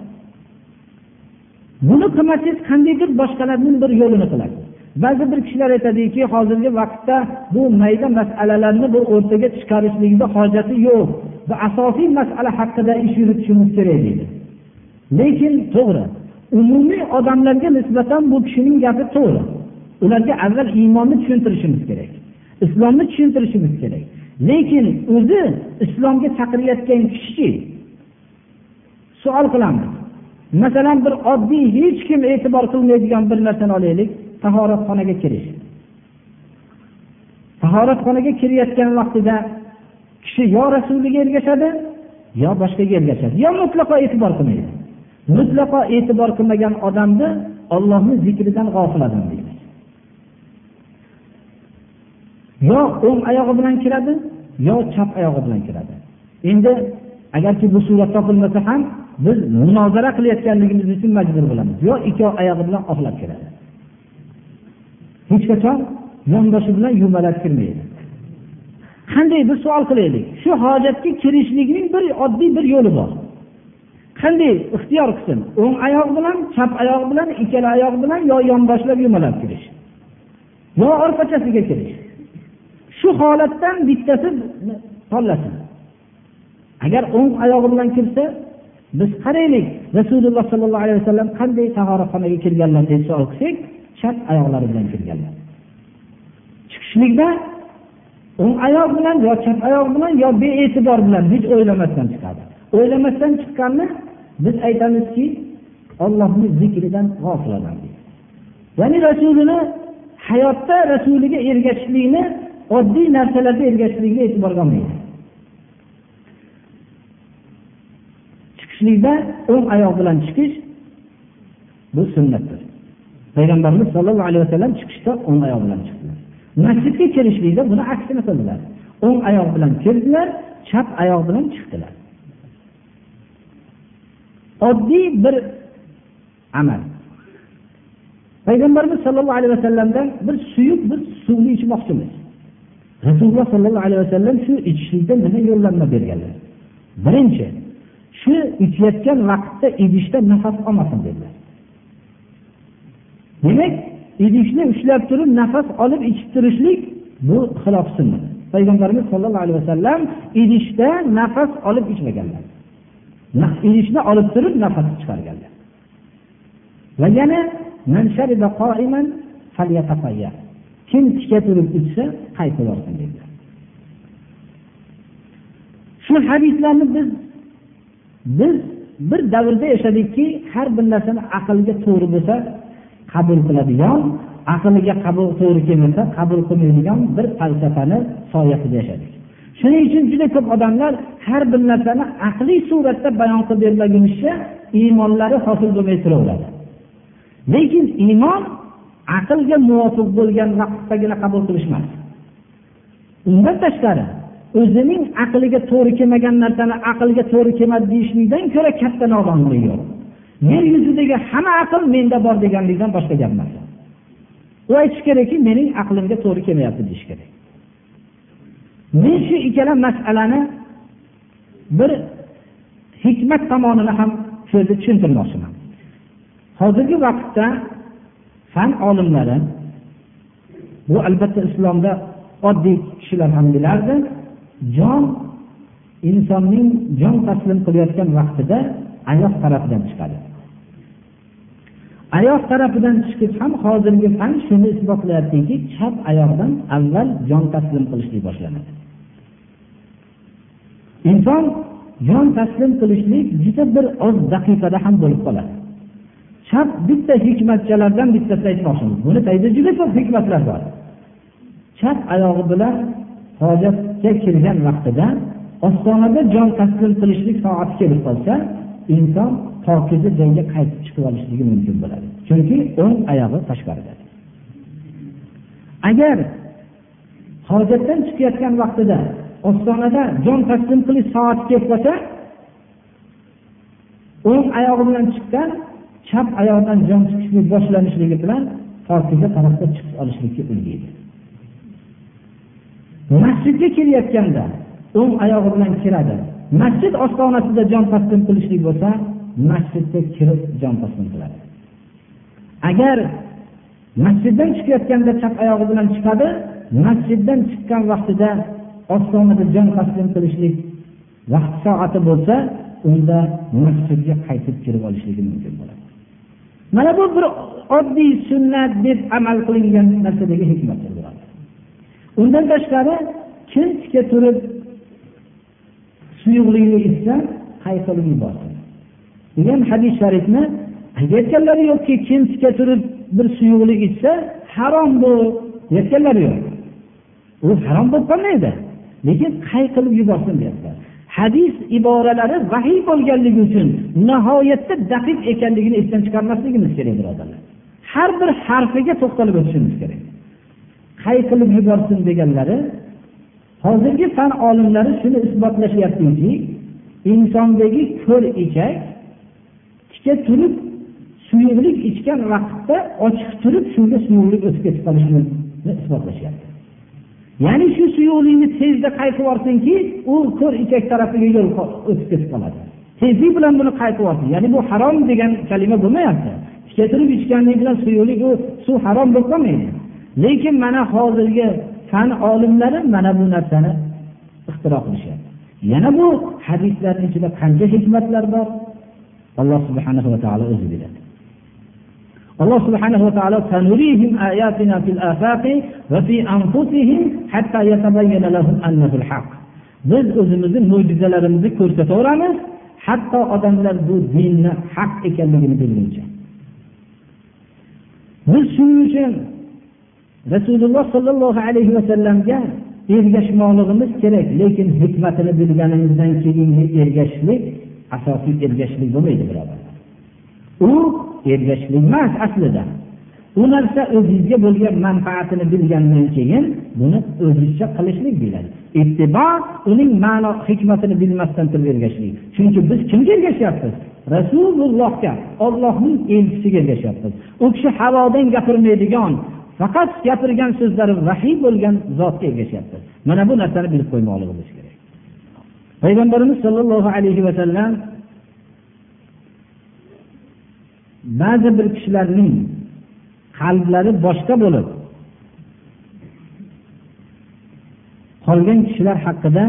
Buni qilmasangiz qandaydir boshqalarning bir yo'lini qilasiz ba'zi bir kishilar aytadiki hozirgi vaqtda bu mayda masalalarni bu o'rtaga chiqarishlikni hojati yo'q. Bu asosiy masala haqida ish yuritishimiz kerak deydi. Lekin to'g'ri umumiy odamlarga nisbatan bu kishining gapi to'g'ri. Ularga avval iymonni tushuntirishimiz kerak. Islomni tushuntirishimiz kerak. Lekin o'zi islomga chaqirayotgan kishichi savol qilamiz. Masalan bir oddiy hech kim e'tibor qilmaydigan bir narsani olaylik tahoratxonaga kirish. Tahoratxonaga kirayotgan vaqtida kishi yo rasuliga ergashadi yo boshqaga ergashadi. Yo mutlaqo e'tibor qilmaydi. Mutlaqo e'tibor qilmagan odamni ollohni zikridan g'ofil odam deydi. Yo o'ng oyog'i bilan kiradi yo chap oyog'i bilan kiradi. Endi agarki bu surat topilmasa ham biz munozara qilayotganligimiz uchun majbur bo'lamiz. Yo ikki oyog'i bilan oqlab kiradi. Hech qachon yonboshi bilan yumalab kirmaydi. Qanday bir savol qilaylik. Shu hojatga kirishlikning bir oddiy bir yo'li bor. Qanday ixtiyor qilsin? O'ng oyoq bilan chap oyoq bilan ikkala oyoq bilan yo yonboshlab yumalab kirish. Yo orqachasiga kirish. Shu holatdan bittasi tanlasin agar o'ng oyog'i bilan kirsa biz qaraylik. Rasululloh sollallohu alayhi vasallam qanday tahoratxonaga kirganlar deb savol qilsak chap oyoqlari bilan kirganlar. Chiqishlikda o'ng oyoq bilan yo chap oyoq bilan yo bee'tibor bilan hech o'ylamasdan chiqadi. O'ylamasdan chiqqanni biz aytamizki ollohni zikridan g'ofil odam ya'ni rasulini hayotda rasuliga ergashishlikni oddiy narsalarga ergashishlikni e'tiborga olmaydi. Chiqishlikda o'ng oyoq bilan chiqish bu sunnatdir. Payg'ambarimiz sollallohu alayhi vasallam chiqishda o'ng oyoq bilan chiqdilar. Masjidga kirishlikda buni aksini qildilar o'ng oyoq bilan kirdilar chap oyoq bilan chiqdilar. Oddiy bir amal. Payg'ambarimiz sollallohu alayhi vasallamdan bir suyuq bir suvni ichmoqchimiz. Rasululloh sollallohu alayhi vasallam shu ichishlikdan nima yo'llanma berganlar? Birinchi shu ichayotgan vaqtda idishda nafas olmasin dedilar. Demak idishni ushlab turib nafas olib ichib turishlik bu xilof sunnat payg'ambarimiz sollallohu alayhi vasallam idishda nafas olib ichmaganlar. Idishni olib turib nafas chiqarganlar. Va yana kim tika turib ichsa qaytib olsin dedilar. Shu hadislarni biz biz bir davrda yashadikki har bir narsani aqlga to'g'ri bo'lsa qabul qiladigan aqliga qabul to'g'ri kelmasa qabul qilmaydigan bir falsafani soyasida yashadik. Shuning uchun juda ko'p odamlar har bir narsani aqliy suratda bayon qilib berilmagunicha iymonlari hosil bo'lmay turaveradi. Lekin iymon aqlga muvofiq bo'lgan vaqtdagina qabul qilishmas undan tashqari o'zining aqliga to'g'ri kelmagan narsani aqlga to'g'ri kelmadi deyishlikdan ko'ra katta nodonlik yo'q. Yer yuzidagi hamma aql menda bor deganlikdan boshqa gap emas. U aytishi kerakki mening aqlimga to'g'ri kelmayapti deyish kerak. Men shu ikkala masalani bir hikmat tomonini ham so'zda tushuntirmoqchiman. Hozirgi vaqtda fan olimlari bu albatta islomda oddiy kishilar ham bilardi. Jon insonning jon taslim qilayotgan vaqtida ayoq tarafidan chiqadi. Oyoq tarafidan chiqib ham hozirgi fan shuni isbotlayaptiki chap oyoqdan avval jon taslim qilishlik boshlanadi. Inson jon taslim qilishlik juda bir oz daqiqada ham bo'lib qoladi. Chap bitta hikmatchalardan bittasini aytmoqchimiz. Buni tagida juda ko'p hikmatlar bor. Chap oyog'i bilan hojatga kirgan vaqtida ostonada jon taslim qilishlik soati kelib qolsa inson pokiza joyga qaytib chiqib olishligi mumkin bo'ladi. Chunki o'ng oyog'i tashqarida. Agar hojatdan chiqayotgan vaqtida ostonada jon taslim qilish soati kelib qolsa o'ng oyog'i bilan chiqqan chap oyoqdan jon chiqishlik boshlanishligi bilan pokiza tarafga chiqib olishlikka ulguydi masjidga kelayotganda o'ng oyog'i bilan kiradi. Masjid ostonasida jon taslim qilishlik bo'lsa masjidga kirib jon taslim qiladi. Agar masjiddan chiqayotganda chap oyog'i bilan chiqadi masjiddan chiqqan vaqtida ostonada jon taslim qilishlik vaqt soati bo'lsa unda masjidga qaytib kirib olishligi mumkin bo'ladi. Mana bu bir oddiy sunnat deb amal qilingan narsadagi hikmatdir undan tashqari kim tika turib suyuqlikni ichsa hayqilib yuborsin? Degan hadis sharifni aytganlari yo'qki kim tika turib bir suyuqlik ichsa harom bu deyayotganlari yo'q. U harom bo'lib qolmaydi. Lekin qayqilib yuborsin deyaptilar. Hadis iboralari vahiy bo'lganligi uchun nihoyatda daqiq ekanligini esdan chiqarmasligimiz kerak birodarlar. Har bir harfiga to'xtalib o'tishimiz kerak. Qayqilib yuborsin deganlari hozirgi fan olimlari shuni isbotlashyaptiki insondagi ko'r ichak tika turib suyuqlik ichgan vaqtda ochiq turib shunga suyuqlik o'tib ketib qolishini isbotlashyapti. Ya'ni shu suyuqlikni tezda qaytib yuborsinki u ko'r ichak tarafiga yo'l o'tib ketib qoladi. Tezlik bilan buni qaytib yuborsin. Ya'ni bu harom degan kalima bo'lmayapti. Tika turib ichganlik bilan suyuqlik u suv harom bo'lib qolmaydi. Lekin mana hozirgi fan olimlari mana bu narsani ixtiro qilishyapti. Yana bu hadislarni ichida qancha hikmatlar bor? Alloh subhanahu va taolo o'zi biladi. Alloh subhanahu va taolo tanurihim ayatina fil afaqi va fi anfusihim hatta yatabayyana lahum annahu al-haq biz o'zimizni mo'jizalarimizni ko'rsataveramiz hatto odamlar bu dinni haq ekanligini bilguncha. Biz shuning uchun rasululloh sollallohu alayhi vasallamga ergashmoqligimiz kerak lekin hikmatini bilganimizdan keyin ergashishlik asosiy ergashishlik bo'lmaydi birodarlar. U ergashishlik emas aslida. U narsa o'zingizga bo'lgan manfaatini bilgandan keyin buni o'zizcha qilishlik biladi. Ittibo uning ma'no hikmatini bilmasdan turib ergashishlik. Chunki biz kimga ergashyapmiz? Rasulullohga ollohning elchisiga ergashyapmiz. U kishi havodan gapirmaydigan faqat gapirgan so'zlari vahiy bo'lgan zotga ergashyapmiz mana bu narsani bilib qo'ymoqligimiz kerak. Payg'ambarimiz sollallohu alayhi vasallam ba'zi bir kishilarning qalblari boshqa bo'lib qolgan kishilar haqida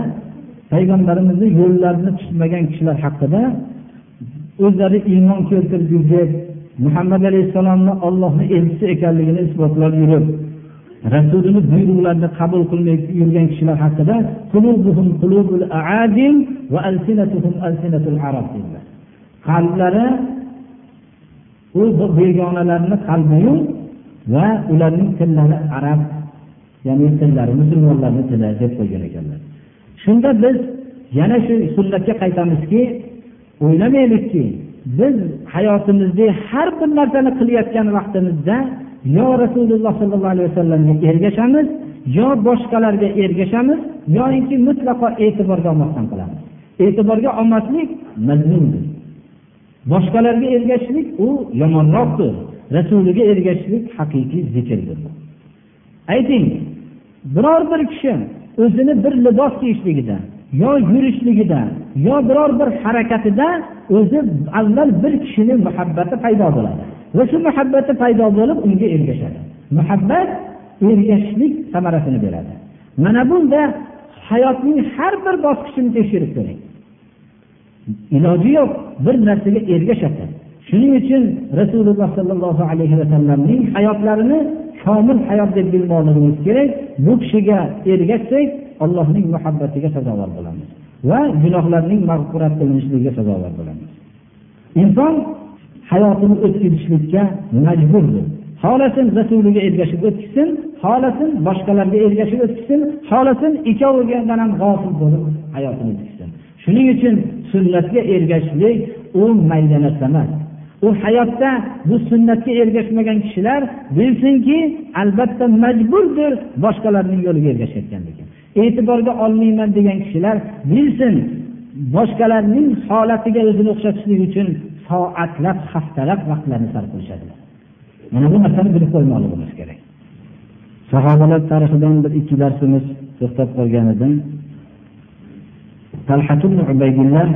payg'ambarimizni yo'llarini tutmagan kishilar haqida o'zlari iymon keltirib yurgan muhammad alayhissalomni ollohni elchisi ekanligini isbotlab yurib rasulini buyruqlarini qabul qilmay yurgan kishilar haqida qalblari u begonalarni qalbiyu va ularning tillari arab ya'ni tillari musulmonlarni tili deb qo'ygan ekanlar. Shunda biz yana shu sunnatga qaytamizki o'ylamaylikki biz hayotimizda har bir narsani qilayotgan vaqtimizda yo rasululloh sollallohu alayhi vasallamga ergashamiz yo boshqalarga ergashamiz yoinki mutlaqo e'tiborga olmasdan qilamiz. E'tiborga olmaslik mazmundir. Boshqalarga ergashishlik u yomonroqdir. Rasuliga ergashishlik haqiqiy zikrdir ayting biror bir kishi o'zini bir libos kiyishligida yo yurishligida yo biror bir harakatida o'zi avval bir kishini muhabbati paydo bo'ladi va shu muhabbati paydo bo'lib unga ergashadi. Muhabbat ergashishlik samarasini beradi. Mana bunda hayotning har bir bosqichini tekshirib ko'ring. Iloji yo'q bir narsaga ergashadi shuning uchun rasululloh sollallohu alayhi vasallamning hayotlarini komil hayot deb bilmoqligimiz kerak. Bu kishiga ergashsak allohning muhabbatiga sazovor bo'lamiz va gunohlarning mag'firat qilinishligiga sazovor bo'lamiz. Inson hayotini o'tkazishlikka majburdir. Xohlasin rasuliga ergashib o'tkazsin xohlasin boshqalarga ergashib o'tkazsin xohlasin ikkovidan ham g'ofil bo'lib hayotini o'tkazsin shuning uchun sunnatga ergashishlik u mayda narsa emas. U hayotda bu sunnatga ergashmagan kishilar bilsinki albatta majburdir boshqalarning yo'liga ergashayotganligi. E'tiborga olmayman degan kishilar bilsin boshqalarning holatiga o'zini o'xshatishlik uchun soatlab haftalab vaqtlarni sarf qilishadilar. Mana bu narsani bilib qo'ymoqligimiz kerak. Sahobalar tarixidan bir ikki darsimiz to'xtab qolgan edim. Ubaydillah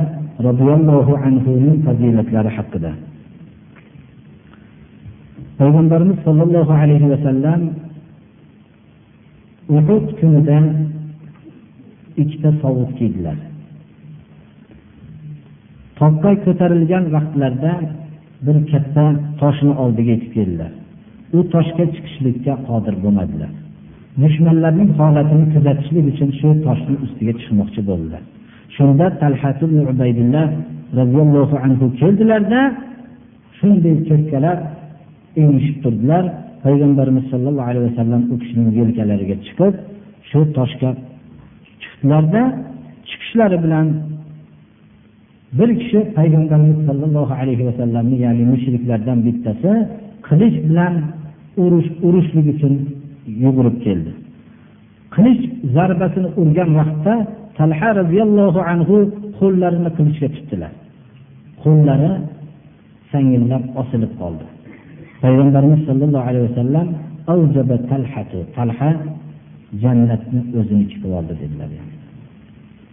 roziyallohu anhuning fazilatlari haqida. Payg'ambarimiz sollallohu alayhi vasallam uhud kunida ikkita sovut kiydilar. Toqqa ko'tarilgan vaqtlarida bir katta toshni oldiga yetib keldilar. U toshga chiqishlikka qodir bo'lmadilar. Dushmanlarning holatini kuzatishlik uchun shu toshni ustiga chiqmoqchi bo'ldilar. Shunda talhat ubaydillah roziyallohu anhu keldilarda shunday cho'kkalab emishib turdilar. Payg'ambarimiz sollallohu alayhi vasallam u kishining yelkalariga chiqib shu toshga chiqdilarda chiqishlari bilan bir kishi payg'ambarimiz sollallohu alayhi vasallamni ya'ni mushriklardan bittasi qilich bilan urush urushlik uchun yugurib keldi. Qilich zarbasini urgan vaqtda talha roziyallohu anhu qo'llarini qilichga tutdilar. Qo'llari sangillab osilib qoldi. Payg'ambarimiz sollallohu alayhi vasallam talha jannatni o'ziniki qilib oldi dedilar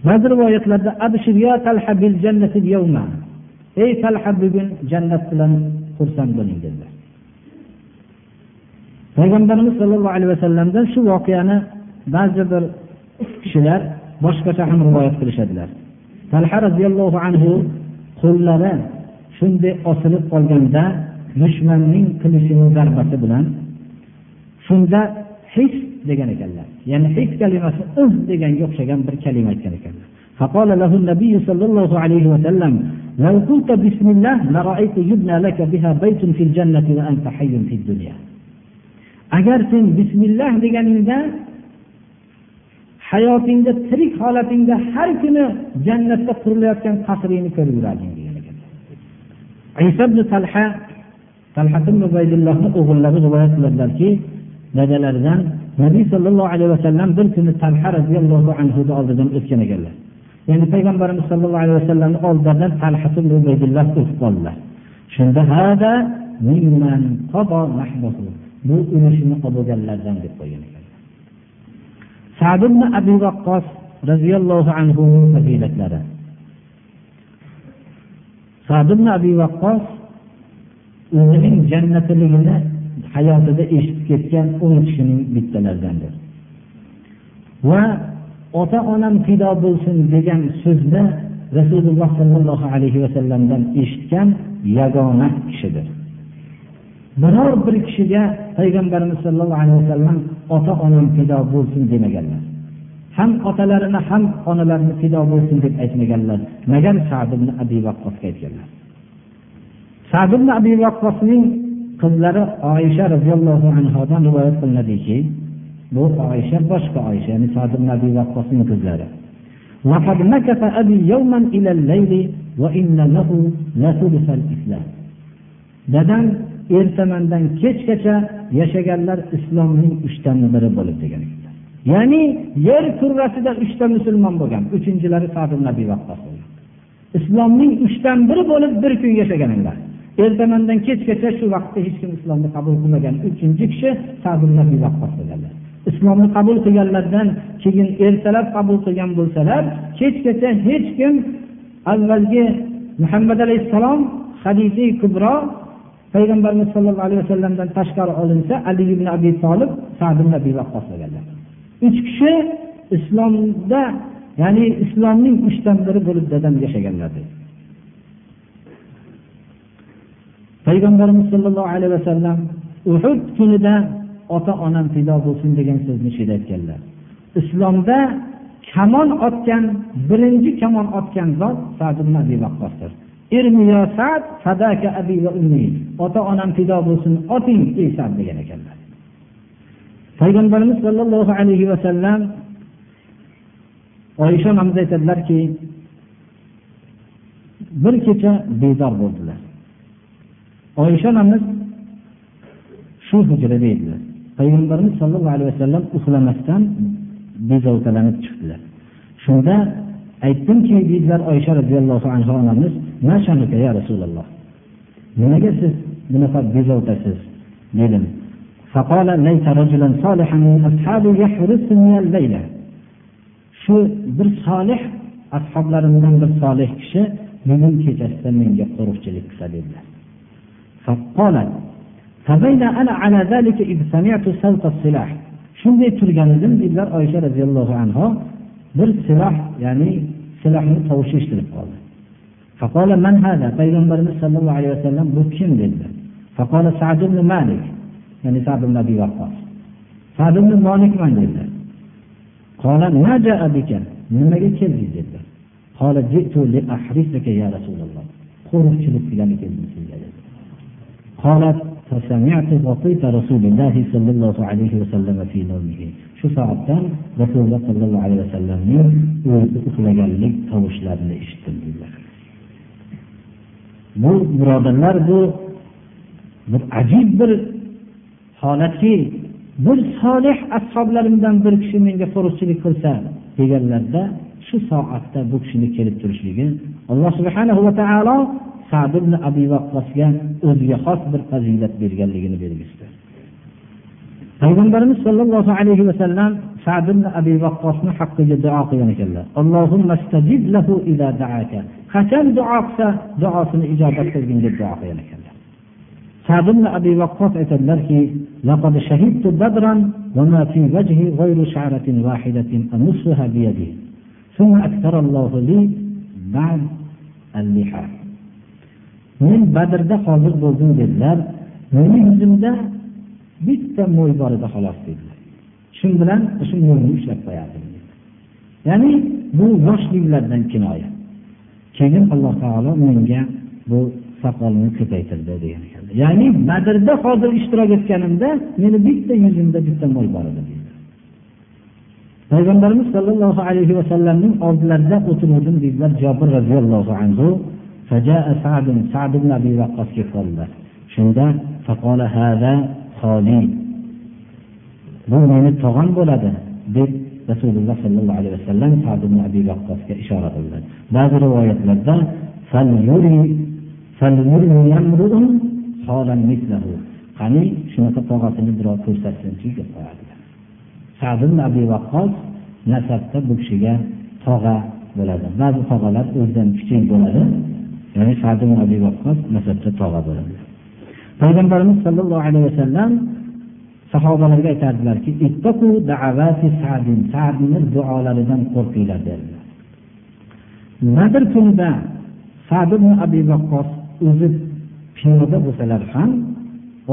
ba'zi rivoyatlarda talha bil jannati yawma. Ey talha bugun jannat bilan xursand bo'ling dedilar. Payg'ambarimiz sollallohu alayhi vasallamdan shu voqeani ba'zi bir kishilar boshqacha ham rivoyat qilishadilar talha roziyallohu anhu qo'llari shunday osilib qolganda dushmanning qilishining zarbasi bilan shunda his degan ekanlar ya'ni his kalimasi uz deganga o'xshagan bir kalima aytgan ekanlar فقال له النبي صلى الله عليه وسلم لو قلت بسم الله لرأيت يبنى لك بها بيت في الجنة وأنت حي في الدنيا agar sen bismillah deganingda hayotingda tirik holatingda har kuni jannatda qurilayotgan qasringni ko'rib yurarding degan ekan. Isa ibn talha talhaullohni o'g'illari rivoyat qiladilarki dadalaridan nabiy sollallohu alayhi vasallam bir kuni talha roziyallohu anhuni oldidan o'tgan ekanlar. Ya'ni payg'ambarimiz sollallohu alayhi vasallamni oldidan ubaydulloh o'tib qoldilar. Shunda hada bu ulushini olganlardan deb qo'ygan ekan. Sad ibn abi vaqqos roziyallohu anhu fazilatlari. Sad ibn abi vaqqos o'zining jannatligini hayotida eshitib ketgan o'n kishining bittalaridandir. Va ota onam fido bo'lsin degan so'zni rasululloh sollallohu alayhi vasallamdan eshitgan yagona kishidir. Biror bir kishiga payg'ambarimiz sollallohu alayhi vasallam ota onam fido bo'lsin demaganlar ham otalarini ham onalarini fido bo'lsin deb aytmaganlar magar sad ibn abi vaqqosga aytganlar sad ibn abi vaqqosning qizlari oysha roziyallohu anhodan rivoyat qilinadiki bu oysha boshqa oysha ya'ni sad ibn abi vaqqosning qizlari وقد مكث أبي يوما إلى الليل وإن له لثلث الإسلام dadam ertamandan kechgacha yashaganlar islomning uchdan biri bo'lib degan ya'ni yer kurrasida uchta musulmon bo'lgan uchinchilari nabiy vaqqos bo'lgan islomning uchdan biri bo'lib bir kun yashaganlar. Ertamandan kechgacha shu vaqtda hech kim islomni qabul qilmagan uchinchi kishi nabiy vaqqos bo'lganlar islomni qabul qilganlardan keyin ertalab qabul qilgan bo'lsalar kechgacha hech kim avvalgi muhammad alayhissalom hadizi kubro payg'ambarimiz sollallohu alayhi vasallamdan tashqari olinsa ali ibn abi tolib sad nabiy vaqqos bo'lganlar uch kishi islomda ya'ni islomning uchdan biri bo'lib dadam yashaganlar payg'ambarimiz sollallohu alayhi vasallam uhud kunida ota onam fido bo'lsin degan so'zni shu aytganlar. Islomda kamon otgan birinchi kamon otgan zot sad abi vaqqosdir ota onam fido bo'lsin oting ey sad degan ekanlar. Payg'ambarimiz sollallohu alayhi vasallam oysha onamiz aytadilarki bir kecha bezor bo'ldilar. Oysha onamiz shu hujrada edilar payg'ambarimiz sollallohu alayhi vasallam uxlamasdan bezovtalanib chiqdilar. Shunda aytdimki deydilar oysha roziyallohu anhu onamiz mashanuka ya rasululloh? Nimaga siz bunaqa bezovtasiz? Dedim. Shu bir solih ashoblarimdan bir solih kishi bugun kechasida menga qo'riqchilik qilsa dedilar. Shunday turgan edim dedilar oysha roziyallohu anhu bir siloh ya'ni silohni tovushi eshitilib qoldi. payg'ambarimiz sollallohu alayhi vasallam bu kim dedilar ya'ni sad ibn abi vaqqos sad ibn molikman dedilar nimaga keldingiz dedilar qo'riqchilik qilgani keldim sizga dedi قالت فسمعت غطيت رسول الله صلى الله عليه وسلم في نومه shu soatdan rasululloh sollallohu alayhi vasallamning uxlaganlik tovushlarini eshitdim dedilar bu birodarlar bu bir ajib bir holatki bir solih ashoblarimdan bir kishi menga qo'riqchilik qilsa deganlarda shu soatda bu kishini kelib turishligi alloh subhanahu va taolo sad ibn abi vaqqosga o'ziga xos bir fazilat berganligini belgisidir. Payg'ambarimiz sollallohu alayhi vasallam sad ibn abi vaqqosni haqqiga duo qilgan ekanlar qachon duo qilsa duosini ijobat qilgin deb duo qilgan ekanlar sad ibn abi vaqqos aytadilarki لقد شهدت بدرا وما في وجهي غير شعرة واحدة أمسها بيدي ثم أكثر الله لي بعد اللحى men badrda hozir bo'ldim dedilar meni yuzimda bitta mo'y bor edi xolos dedilar shu bilan shu yo'lni ushlab qo'yardim. Ya'ni bu yoshliklardan kinoya. Keyin alloh taolo menga bu soqolni ko'paytirdi degan ekanlar ya'ni badrda hozir ishtirok etganimda meni bitta yuzimda bitta mo'y bor edi payg'ambarimiz sollallohu alayhi vasallamning oldilarida o'tiruvdim deydilar jobir roziyallohu anhu sad ibn abi vaqqosga qoldilar. Shunda faqola hada bu meni tog'am bo'ladi deb rasululloh sollallohu alayhi vasallam sad abi vaqqosga ishora qildi. Ba'zi rivoyatlarda qani shunaqa tog'asini birov ko'rsatsinchi deb qo'yadilar sad abi vaqqos nasabda bu kishiga tog'a bo'ladi. Ba'zi tog'alar o'zidan kichik bo'ladi ya'ni sad abi vaqqos nasabda tog'a bo'ladi. Payg'ambarimiz sollallohu alayhi vasallam sahobalarga aytardilarki sadni duolaridan qo'rqinglar dedilar. Nadr kunida sad ibn abi vaqqos o'zi piyoda bo'lsalar ham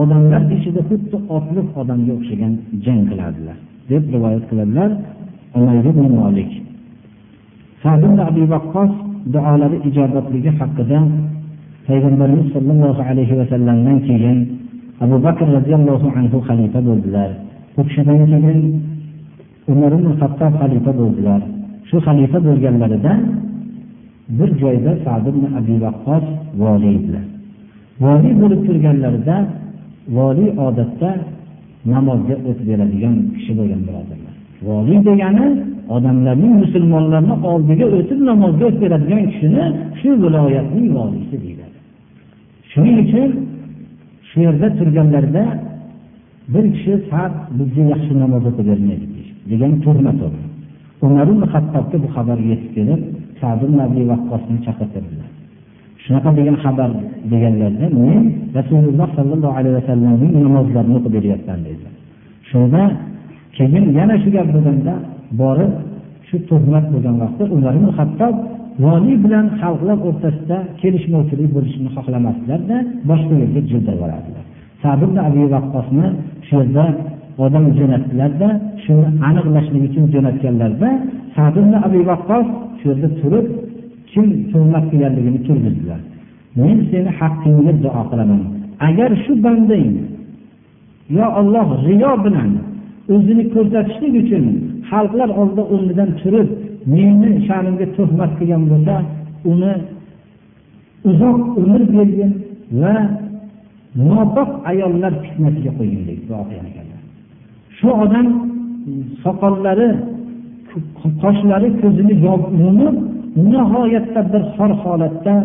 odamlar ichida xuddi otliq odamga o'xshagan jang qiladilar deb rivoyat qiladilar sad ibn abi vaqqos duolari ijobatligi haqida payg'ambarimiz sollallohu alayhi vasallamdan keyin abu bakr roziyallohu anhu xalifa bo'ldilar. U kishidan keyin umar ibn hattob xalifa bo'ldilar. Shu xalifa bo'lganlarida bir joyda sad ibn abi vaqqos voliy edilar. Voliy bo'lib turganlarida voliy odatda namozga o't beradigan kishi bo'lgan birodarlar. Voliy degani odamlarning musulmonlarni oldiga o'tib namozga o'tkaziadigan kishini shu viloyatning voliysi deyiladi. Shuning uchun shu yerda turganlarda bir kishi sal bizga yaxshi namoz o'qib bermaydi degan turma bo'ldi umar ibn hattobga bu xabar yetib kelib sad nabiy vaqqosni chaqirtirdilar. Shunaqa degan xabar deganlarda men rasululloh sollallohu alayhi vasallamning namozlarini o'qib beryapman dedilar shunda keyin yana shu gap bo'lganda borib shu tuhmat bo'lgan vaqtda umar ibn hattob voliy bilan xalqlar o'rtasida kelishmovchilik bo'lishini xohlamasdilarda boshqa yo'lga jo'ntab yuboradilar sabr abi vaqqosni shu yerda odam jo'natdilarda shuni aniqlashlik uchun jo'natganlarda sabr abi vaqqos shu yerda turib kim tuhmat qilganligini turgizdilar men seni haqqingga duo qilaman. Agar shu bandang yo olloh riyo bilan o'zini ko'rsatishlik uchun xalqlar oldida o'rnidan turib meni sha'nimga tuhmat qilgan bo'lsa uni uzoq umr bergin va nopok ayollar fitnasiga qo'ygin deydi shu odam soqollari qoshlari ko'zini yumib nihoyatda bir xor holatda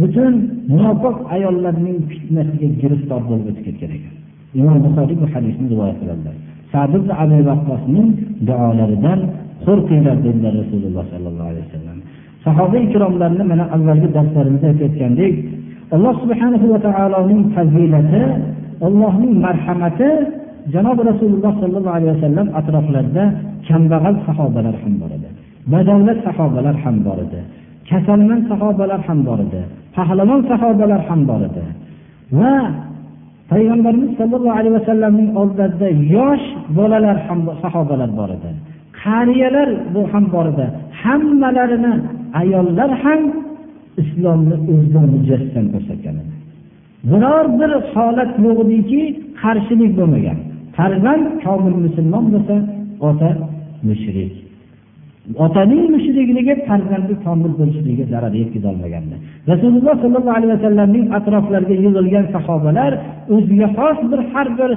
butun nopok ayollarning fitnasiga giriftor bo'lib o'tib ketgan ekan. Imom buxoriy bu hadisni rivoyat qiladilar sabr abi vaqqosning duolaridan qo'rqinglar dedilar rasululloh sollallohu alayhi vasallam. Sahoba ikromlarni mana avvalgi darslarimizda aytayotgandek alloh subhanahu va taoloning fazilati allohning marhamati janob rasululloh sollallohu alayhi vasallam atroflarida kambag'al sahobalar ham bor edi. Badavlat sahobalar ham bor edi. Kasalmand sahobalar ham bor edi. Pahlavon sahobalar ham bor edi. Va payg'ambarimiz sollallohu alayhi vasallamning oldida yosh bolalar ham sahobalar bor edi. Qariyalar bu ham bor edi hammalarini ayollar ham islomni o'zida mujassam ko'rsatgan edi. Biror bir holat yo'q ediki qarshilik bo'lmagan. Farzand komil musulmon bo'lsa ota mushrik. Otaning mushrikligi farzandi komil bo'lishligiga zarar yetkazolmagandi. Rasululloh sollallohu alayhi vasallamning atroflariga yig'ilgan sahobalar o'ziga xos bir har bir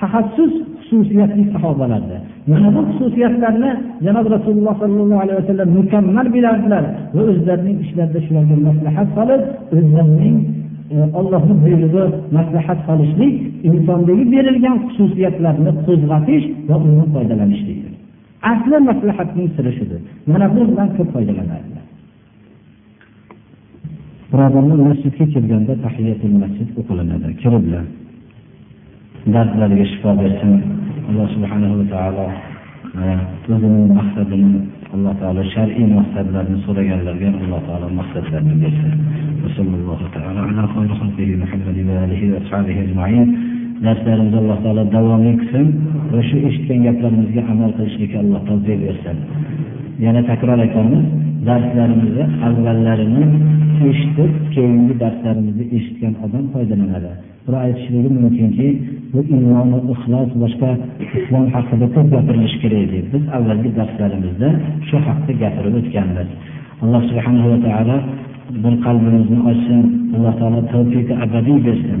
taxassus xususiyatli sahobalardi mana bu xususiyatlarni janob rasululloh sollallohu alayhi vasallam mukammal bilardilar va o'zlarining ishlarida shularga maslahat solib o'zlarining e, ollohni buyrug'i maslahat solishlik insondagi berilgan xususiyatlarni qo'zg'atish va undan foydalanishlikdir. Asli maslahatning siri shudir. Mana bu bilan ko'p foydalanadilar birodarlar masjidga kelganda tahiyatul masjid o'qilinadi. Kiriblar dardlariga shifo bersin alloh subhanahu va taolo e, o'zining maqsadini alloh taolo shar'iy maqsadlarni so'raganlarga alloh taolo maqsadlarini bersin darslarimizni alloh taolo davomiy qilsin va shu eshitgan gaplarimizga amal qilishlikka alloh tavfiq bersin. Yana takror aytamiz darslarimizni avvallarini eshitib keyingi darslarimizni eshitgan odam foydalanadi. Buni aytishligim mumkinki bu iymoni ixlos boshqa islom haqida ko'p gapirilishi kerak deb biz avvalgi darslarimizda shu haqda gapirib o'tganmiz. Alloh subhanahu va taolo bir qalbimizni ochsin alloh taolo tavfiqi abadiy bersin.